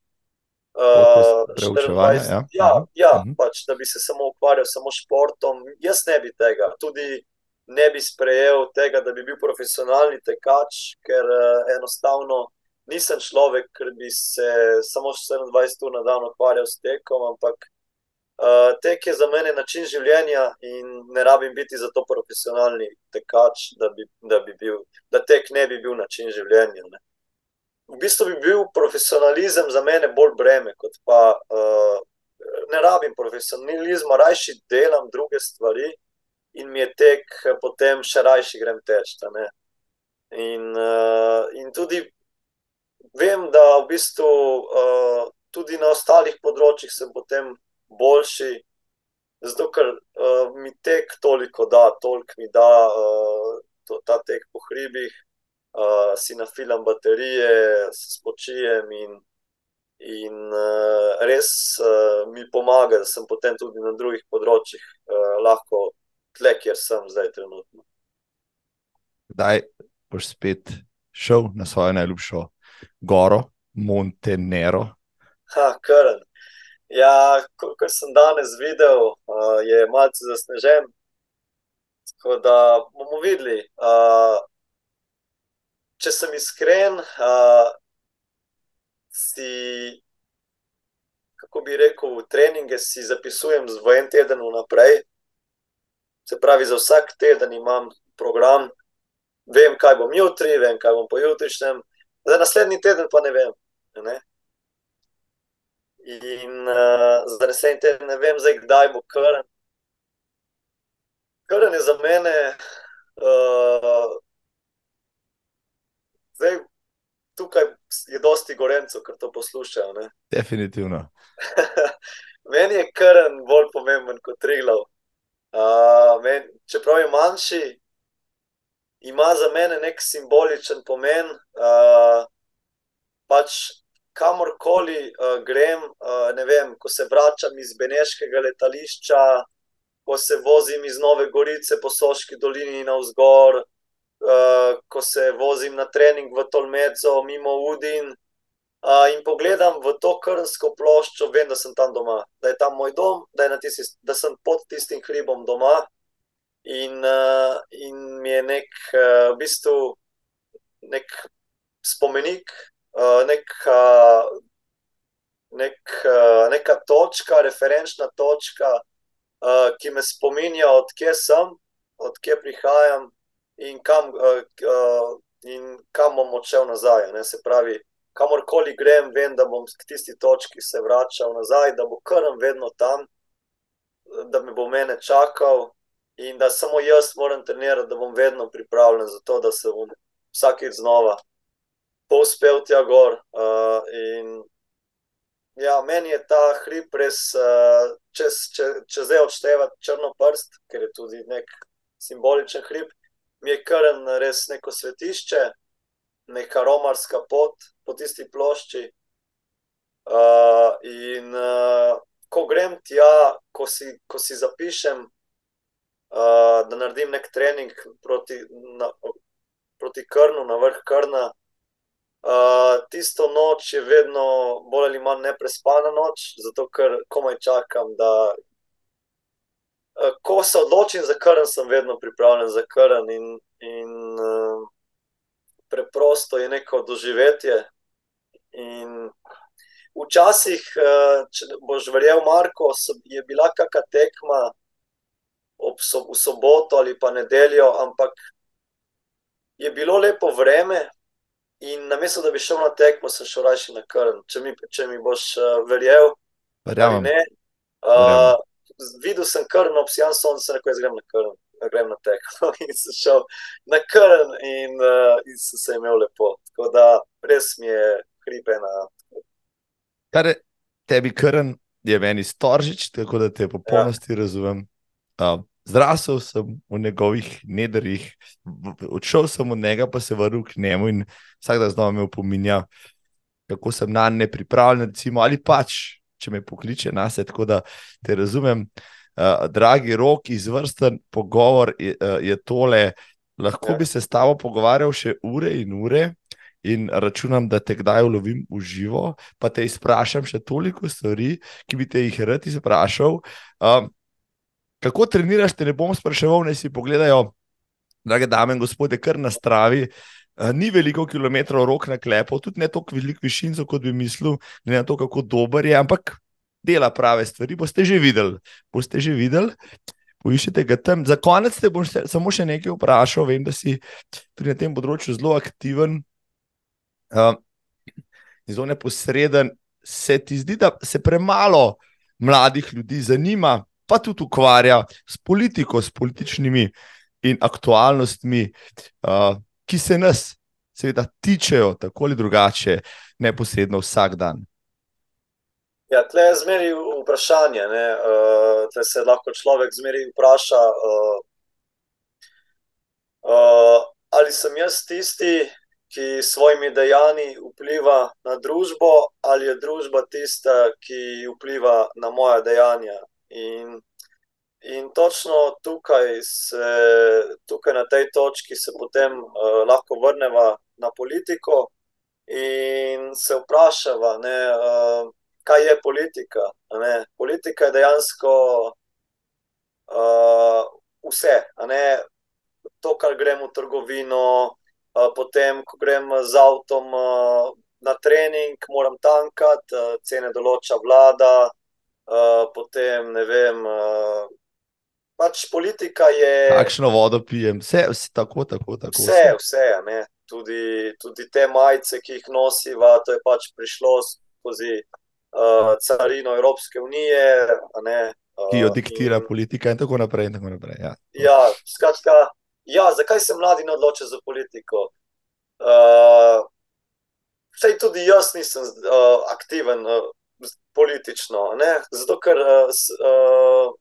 Uh, 24, ja, ja, ja uh mhm. -huh. pač, da bi se samo ukvarjal samo športom. Jaz ne bi tega, tudi ne bi sprejel tega, da bi bil profesionalni tekač, ker uh, enostavno nisem človek, ki bi se samo 27 ur na dan ukvarjal s tekom, ampak Uh, tek je za mene način življenja in ne rabim biti za to profesionalni tekač, da, bi, da, bi bil, da tek ne bi bil način življenja. Ne. V bistvu bi bil profesionalizem za mene bolj breme, kot pa uh, ne rabim profesionalizma, rajši delam druge stvari in mi je tek, potem še rajši grem teč. In, uh, in tudi vem, da v bistvu uh, tudi na ostalih področjih sem potem boljši, zato ker uh, mi tek toliko da, toliko mi da uh, to, ta tek po hribih, uh, si nafilam baterije, se spočijem in, in uh, res uh, mi pomaga, da sem potem tudi na drugih področjih uh, lahko tle, kjer sem zdaj trenutno. Kdaj boš spet šel na svojo najljubšo goro, Montenero? Ha, kar. Ja, kot sem danes videl, uh, je malce zasnežen. Tako da bomo videli. Uh, če sem iskren, uh, si, kako bi rekel, treninge si zapisujem z en teden vnaprej. Se pravi, za vsak teden imam program, vem, kaj bom jutri, vem, kaj bom pojutrišnjem, za naslednji teden pa ne vem. Ne? In uh, za naslednji teden ne vem, zdaj, kdaj bo krn. Krn je za mene. Uh, zdaj, tukaj je dosti gorencev, ki to poslušajo. Ne? Definitivno. meni je krn bolj pomemben kot trilov. Uh, men, čeprav je manjši, ima za mene nek simboličen pomen. Uh, pač kamorkoli uh, grem, uh, ne vem, ko se vračam iz Beneškega letališča, ko se vozim iz Nove Gorice po Soški dolini na vzgor, uh, ko se vozim na trening v Tolmeco, mimo Udin. Uh, in pogledam v to krnsko ploščo, vem, da sem tam doma, da je tam moj dom, da, tisti, da sem pod tistim hribom doma. In, uh, in mi je nek, uh, v bistvu, nek spomenik, Eh, neka, nek, neka točka, referenčna točka, uh, ki me spominja, odkje sem, odkje prihajam in kam, uh, in kam bom odšel nazaj. Ne? Se pravi, kamorkoli grem, vem, da bom k tisti točki se vračal nazaj, da bo krm vedno tam, da me bo mene čakal. In da samo jaz moram trenirati, da bom vedno pripravljen za to, da se bom vsakeč znova povzpel tja gor. Uh, in ja, meni je ta hrib res, uh, če, če, če zdaj odštevati črno prst, ker je tudi nek simboličen hrib, mi je krn res neko svetišče. Neka romarska pot po tisti plošči. Uh, in uh, ko grem tja, ko si, ko si zapišem, uh, da naredim nek trening proti, na, proti krnu, na vrh krna, uh, tisto noč je vedno bolj ali manj neprespana noč, zato ker komaj čakam, da. Ko se odločim za krn, sem vedno pripravljen za krn, in, in uh, preprosto je neko doživetje. In včasih, eh, če boš verjel, Marko, je bila kakšna tekma so, v soboto ali pa nedeljo, ampak je bilo lepo vreme. In namesto da bi šel na tekmo, sem šel raje na krn. Če mi, če mi boš uh, verjel, verjamem. Uh, videl sem krn, obsijan sonce, rekel, jaz grem na krn da grem na tekmo. In sem šel na krn, in, uh, in sem se imel lepo. Tako da res mi je hribena. Kar je tebi krn, je meni storžič, tako da te popolnosti ja. razumem. Uh, zrasel sem v njegovih nedrjih, odšel sem od njega, pa se vrnil k njemu in vsak dan znova me opominja, kako sem na ne pripravljen, recimo, ali pač, če me pokliče na svet. Tako da te razumem. Uh, uh, dragi rok, izvrsten pogovor je, uh, je tole. Lahko ja. bi se s tabo pogovarjal še ure in ure, in računam, da te kdaj ulovim v živo, pa te izprašam še toliko stvari, ki bi te jih rad izprašal. Um, kako treniraš, te ne bom spraševal, naj si pogledajo, drage dame in gospode, kar na stravi. Uh, ni veliko kilometrov rok na klepu, tudi ne toliko veliko višin, kot bi mislil, ne na to, kako dober je, ampak dela prave stvari, boste že videli. Boste že videli. Poiščite ga tam. Za konec te bom še, samo še nekaj vprašal. Vem, da si na tem področju zelo aktiven uh, in zelo neposreden. Se ti zdi, da se premalo mladih ljudi zanima, pa tudi ukvarja s politiko, s političnimi in aktualnostmi, uh, ki se nas, seveda, tičejo tako ali drugače, neposredno vsak dan. Ja, tle je zmeri vprašanje. Uh, tle se lahko človek zmeri vpraša, uh, uh, ali sem jaz tisti, ki s svojimi dejanji vpliva na družbo, ali je družba tista, ki vpliva na moja dejanja. In, in točno tukaj, se, tukaj na tej točki se potem uh, lahko vrnemo na politiko in se vprašava. Ne, uh, kaj je politika. Politika je dejansko uh, vse. To, kar gremo v trgovino, uh, potem, ko grem z avtom uh, na trening, moram tankati, uh, cene določa vlada. Uh, potem ne vem. Uh, Pač politika je. Kakšno vodo pijem, vse, vse tako, tako, tako. Vse, vse, vse tudi, tudi te majice, ki jih nosiva, to je pač prišlo skozi uh, carino Evropske unije, ne, uh, ki jo diktira in, politika, in tako naprej. In tako naprej ja. Ja, skratka, ja, zakaj se mladi ne odločajo za politiko? Uh, Sej tudi jaz nisem uh, aktiven uh, politično, ne? zato ker uh, uh,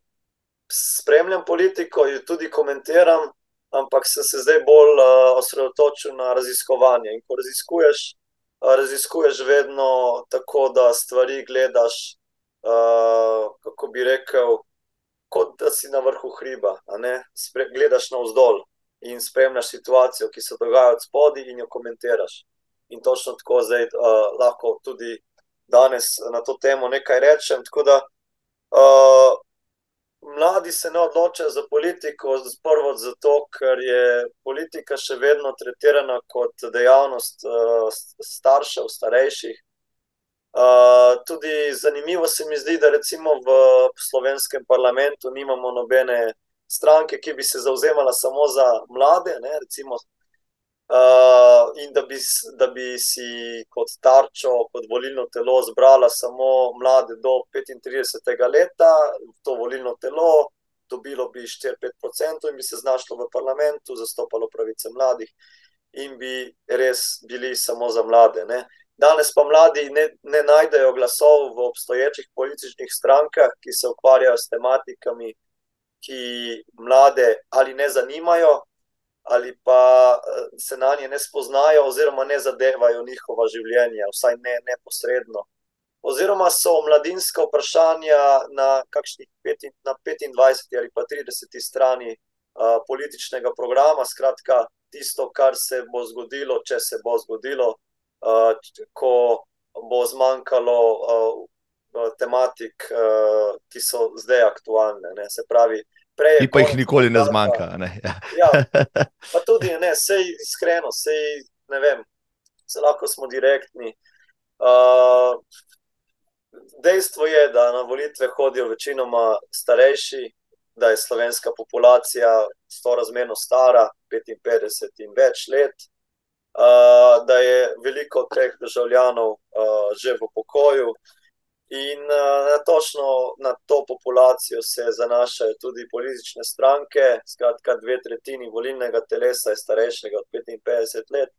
spremljam politiko in tudi komentiram, ampak sem se zdaj bolj uh, osredotočil na raziskovanje. In ko raziskuješ, raziskuješ vedno tako, da stvari gledaš, uh, kako bi rekel, kot da si na vrhu hriba. Gledaš na vzdolj in spremljaš situacijo, ki se dogaja od spodaj, in jo komentiraš. In točno tako zdaj uh, lahko tudi danes na to temo nekaj rečem. Tako da uh, mladi se ne odločajo za politiko, prvo zato, ker je politika še vedno tretirana kot dejavnost uh, staršev, starejših. Uh, tudi zanimivo se mi zdi, da recimo v slovenskem parlamentu nimamo nobene stranke, ki bi se zauzemala samo za mlade, ne, recimo Uh, in da bi, da bi si kot tarčo, kot volilno telo zbrala samo mlade do 35 leta, to volilno telo, dobilo bi 4-5% in bi se znašlo v parlamentu, zastopalo pravice mladih in bi res bili samo za mlade. Ne. Danes pa mladi ne, ne najdejo glasov v obstoječih političnih strankah, ki se ukvarjajo s tematikami, ki mlade ali ne zanimajo ali pa se na nje ne spoznajo, oziroma ne zadevajo njihova življenja, vsaj ne neposredno. Oziroma so mladinska vprašanja na kakšnih na 25 ali pa 30 strani uh, političnega programa, skratka, tisto, kar se bo zgodilo, če se bo zgodilo, uh, ko bo zmanjkalo uh, tematik, uh, ki so zdaj aktualne. Ne? Se pravi, prej. Pa jih nikoli ne zmanjka. Ne? Ja. ja, pa tudi ne, sej iskreno, sej ne vem, se lahko smo direktni. Uh, dejstvo je, da na volitve hodijo večinoma starejši, da je slovenska populacija storazmerno stara, 55 in več let. Uh, da je veliko teh državljanov uh, že v pokoju, In uh, točno na to populacijo se zanašajo tudi politične stranke. Skratka, dve tretjini volilnega telesa je starejšega od 55 let.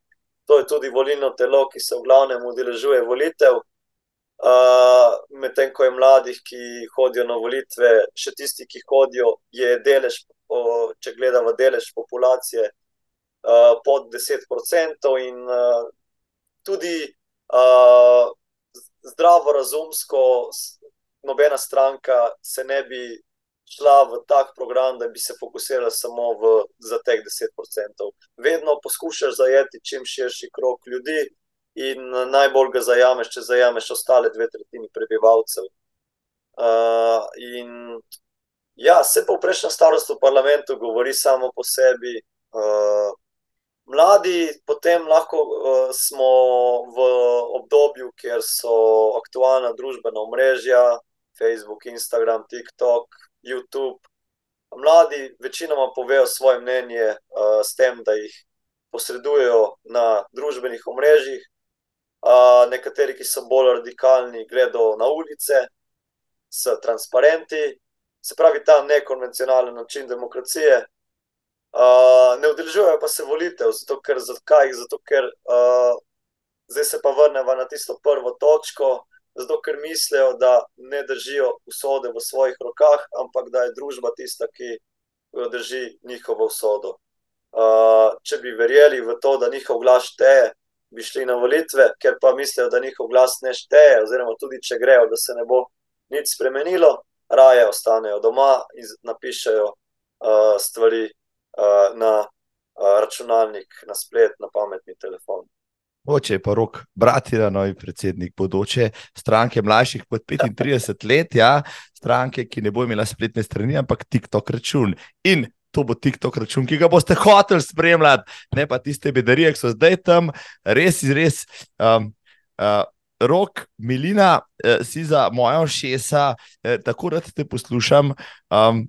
To je tudi volilno telo, ki se v glavnem udeležuje volitev. Uh, Medtem ko je mladih, ki hodijo na volitve, še tisti, ki hodijo, je delež, uh, če gledamo delež populacije, uh, pod 10%, in uh, tudi uh, zdravo, razumsko, nobena stranka se ne bi šla v tak program, da bi se fokusirala samo v, za teh 10%. Vedno poskušaš zajeti čim širši krok ljudi in najbolj ga zajameš, če zajameš ostale dve tretjini prebivalcev. Uh, in ja, se prejšnjem starosti v parlamentu govori samo po sebi. Uh, Mladi potem lahko uh, smo v obdobju, kjer so aktualna družbena omrežja, Facebook, Instagram, TikTok, YouTube. Mladi večinoma povejo svoje mnenje uh, s tem, da jih posredujejo na družbenih omrežjih. Uh, nekateri, ki so bolj radikalni, gredo na ulice s transparenti, se pravi, ta nekonvencionalen način demokracije, Uh, ne udeležujejo pa se volitev, zato ker, zakaj? Zato, ker uh, zdaj se pa vrnemo na tisto prvo točko, zato ker mislijo, da ne držijo usode v svojih rokah, ampak da je družba tista, ki drži njihovo usodo. Uh, če bi verjeli v to, da njihov glas šteje, bi šli na volitve, ker pa mislijo, da njihov glas ne šteje, oziroma tudi če grejo, da se ne bo nič spremenilo, raje ostanejo doma in napišajo uh, stvari na računalnik, na splet, na pametni telefon. Oče je pa rok, bratira, novi predsednik bodoče stranke mlajših kot 35 let, ja, stranke, ki ne bo imela spletne strani, ampak TikTok račun. In to bo TikTok račun, ki ga boste hoteli spremljati, ne pa tiste bedarije, ki so zdaj tam, res, res. Um, uh, Rok, milina, si za mojo šesa, tako da te poslušam. Um,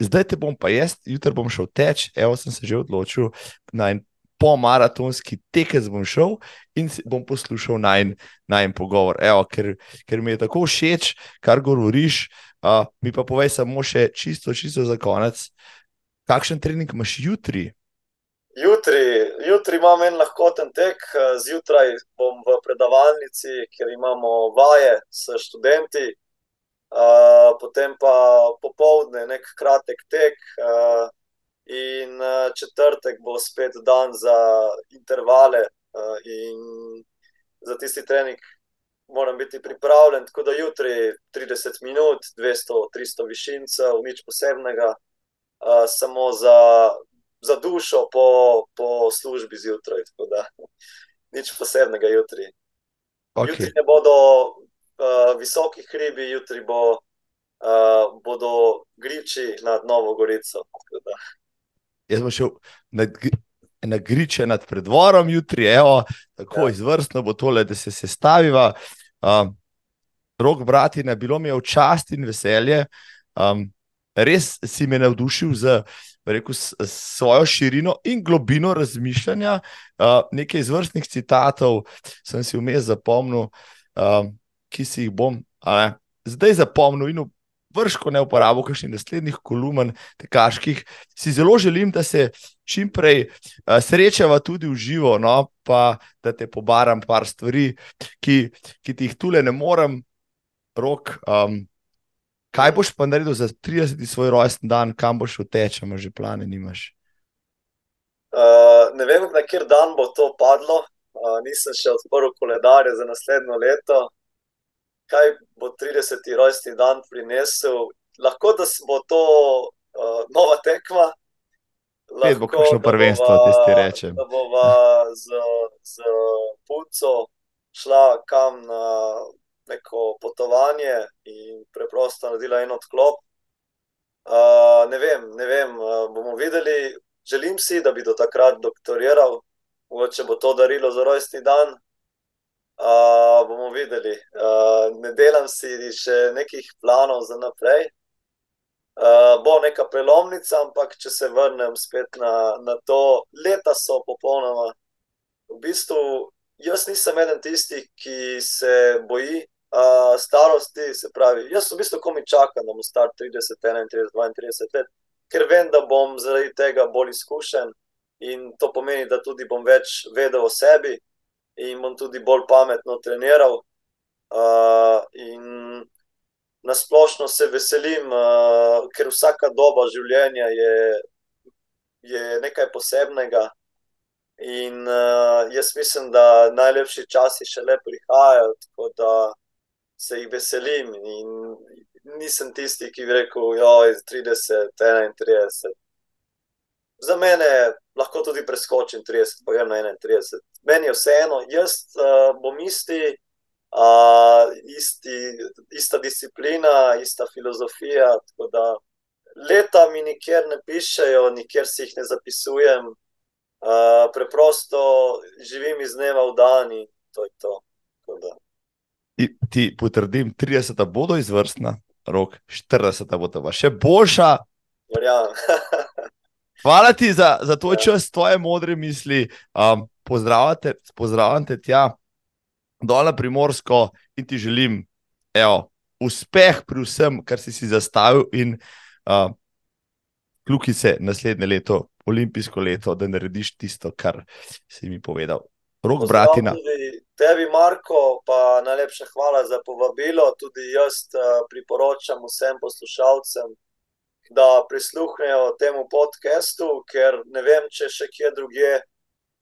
zdaj te bom pa jaz, jutri bom šel teč, evo sem se že odločil na en pomaratonski tekec bom šel in bom poslušal naj en pogovor. Evo, ker, ker mi je tako všeč, kar govoriš, uh, mi pa povej samo še čisto, čisto za konec. Kakšen trening imaš jutri? Jutri, jutri imam en lahkoten tek, zjutraj bom v predavalnici, kjer imamo vaje s študenti, uh, potem pa popoldne nek kratek tek, uh, in uh, četrtek bo spet dan za intervale uh, in za tisti trening. Moram biti pripravljen, tako da jutri 30 minut, 200-300 višincev, nič posebnega, uh, samo za, za dušo po, po službi zjutraj. Nič posebnega jutri. Okay. Jutri ne bodo uh, visoki hribi, jutri bo, uh, bodo griči nad Novo Gorico. Jaz bom šel na, na griče nad predvorom jutri, evo, tako ja. izvrstno bo tole, da se sestaviva. Um, Rok, brati, ne bilo mi je v čast in veselje. Um, res si me navdušil z, rekel, s, s svojo širino in globino razmišljanja. Uh, nekaj izvrstnih citatov sem si vmes zapomnil. Um, ki si jih bom ne, zdaj zapomnil in vrško ne uporabo, kakšnih naslednjih kolumn, tekaških. Si zelo želim, da se čim prej srečava tudi v živo, no, pa da te pobaram par stvari, ki, ki ti jih tule ne morem, rok. Um, kaj boš pa naredil za 30. svoj rojsten dan, kam boš uteče, imaš že plane, nimaš. Uh, ne vem, na kjer dan bo to padlo. Uh, nisem še odprl koledarja za naslednjo leto. Kaj bo 30. rojstni dan prinesel? Lahko da bo to uh, nova tekma. Lahko bo kakšno prvenstvo, da ti rečem. Da bo z, z puco šla kam na neko potovanje in preprosto naredila en odklop. Uh, ne vem, ne vem, uh, bomo videli. Želim si, da bi do takrat doktoriral, če bo to darilo za rojstni dan. Uh, bomo videli. Uh, ne delam si še nekih planov za naprej. Uh, bo neka prelomnica, ampak če se vrnem spet na, na to, leta so popolnoma. V bistvu, jaz nisem eden tistih, ki se boji uh, starosti. Se pravi, jaz v bistvu komi čakam, da bom star 30, 31, 32 let ker vem, da bom zaradi tega bolj izkušen in to pomeni, da tudi bom več vedel o sebi in bom tudi bolj pametno treniral. Uh, in nasplošno se veselim, uh, ker vsaka doba življenja je, je nekaj posebnega. In uh, jaz mislim, da najlepši časi še le prihajajo, tako da se jih veselim. In nisem tisti, ki bi rekel, da je 30, 31. Za mene lahko tudi preskočim 30, pa grem na 31. Meni je vseeno, jaz uh, bom isti, uh, isti, ista disciplina, ista filozofija. Leta mi nikjer ne pišejo, nikjer si jih ne zapisujem. Uh, preprosto živim iz dneva v dan in to je to. Ti, ti potrdim, 30 bodo izvrstna rok 40, bo to pa še boljša. Hvala ti za, za to ja. čas, tvoje modre misli. Um, Pozdravljam te tja, dol na primorsko in ti želim evo, uspeh pri vsem, kar si si zastavil, in uh, kljuki se naslednje leto, olimpijsko leto, da narediš tisto, kar si mi povedal. Rok, bratina. Tudi, Tebi, Marko, pa najlepša hvala za povabilo. Tudi jaz uh, priporočam vsem poslušalcem, da prisluhnejo temu podkastu, ker ne vem, če še kje drugje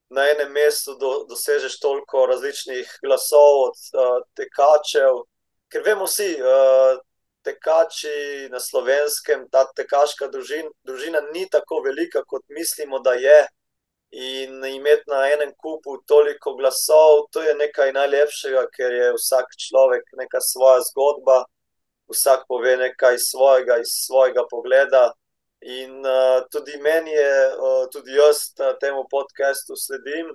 na enem mestu do, dosežeš toliko različnih glasov od uh, tekačev. Ker vemo vsi, uh, tekači na slovenskem, ta tekaška družin, družina ni tako velika, kot mislimo, da je in imeti na enem kupu toliko glasov, to je nekaj najlepšega, ker je vsak človek neka svoja zgodba, vsak pove nekaj svojega iz svojega pogleda. In uh, tudi meni je, uh, tudi jaz temu podkastu sledim,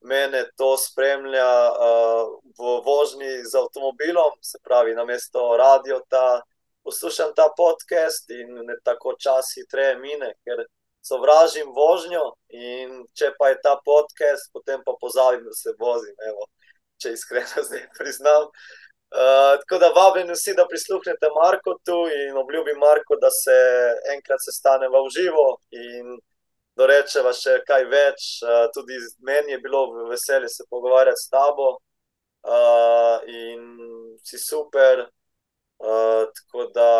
mene to spremlja uh, v vožnji z avtomobilom, se pravi, na mesto radio, ta, poslušam ta podcast in ne tako čas hitreje mine, ker sovražim vožnjo in če pa je ta podcast, potem pa pozabim, da se vozim, evo, če iskreno zdaj priznam. Uh, tako da vabim vsi, da prisluhnete Marko tu in obljubim Marko, da se enkrat sestanemo v živo in da rečeva še kaj več. Uh, tudi meni je bilo veselje se pogovarjati s tabo uh, in si super. Uh, tako da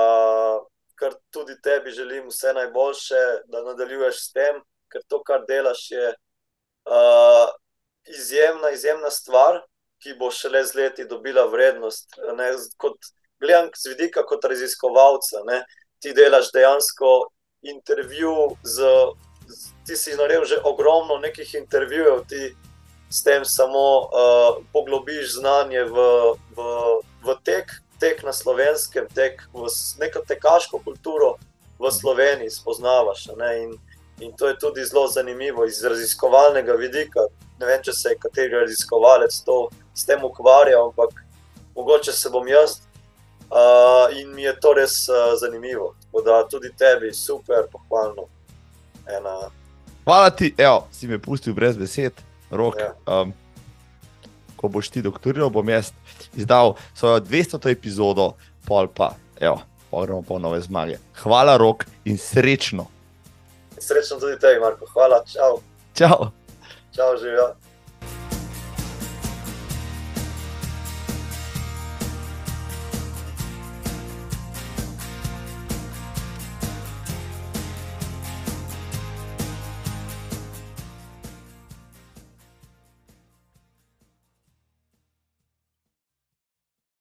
kar tudi tebi želim vse najboljše, da nadaljuješ s tem, ker to, kar delaš, je uh, izjemna, izjemna stvar, ki bo šele z leti dobila vrednost. Ne, kot, gledam z vidika kot raziskovalca, ne, ti delaš dejansko intervju z. Ti si naredil že ogromno nekih intervjujev, ti s tem samo uh, poglobiš znanje v, v, v tek, tek na slovenskem, tek v neko tekaško kulturo v Sloveniji spoznavaš. In, in to je tudi zelo zanimivo iz raziskovalnega vidika. Ne vem, če se je kateri raziskovalec to, s tem ukvarjal, ampak mogoče se bom jaz. Uh, in mi je to res uh, zanimivo. Tako da tudi tebi, super, pohvalno. Ena. Hvala ti, da si me pustil brez besed, rok. Ja. Um, ko boš ti doktoriral, bom jaz izdal svojo 200. epizodo, pol pa, evo, pogremo po nove zmage. Hvala, rok in srečno. Srečno tudi tebi, Marko. Hvala, čau. Čau. Čau, živijo.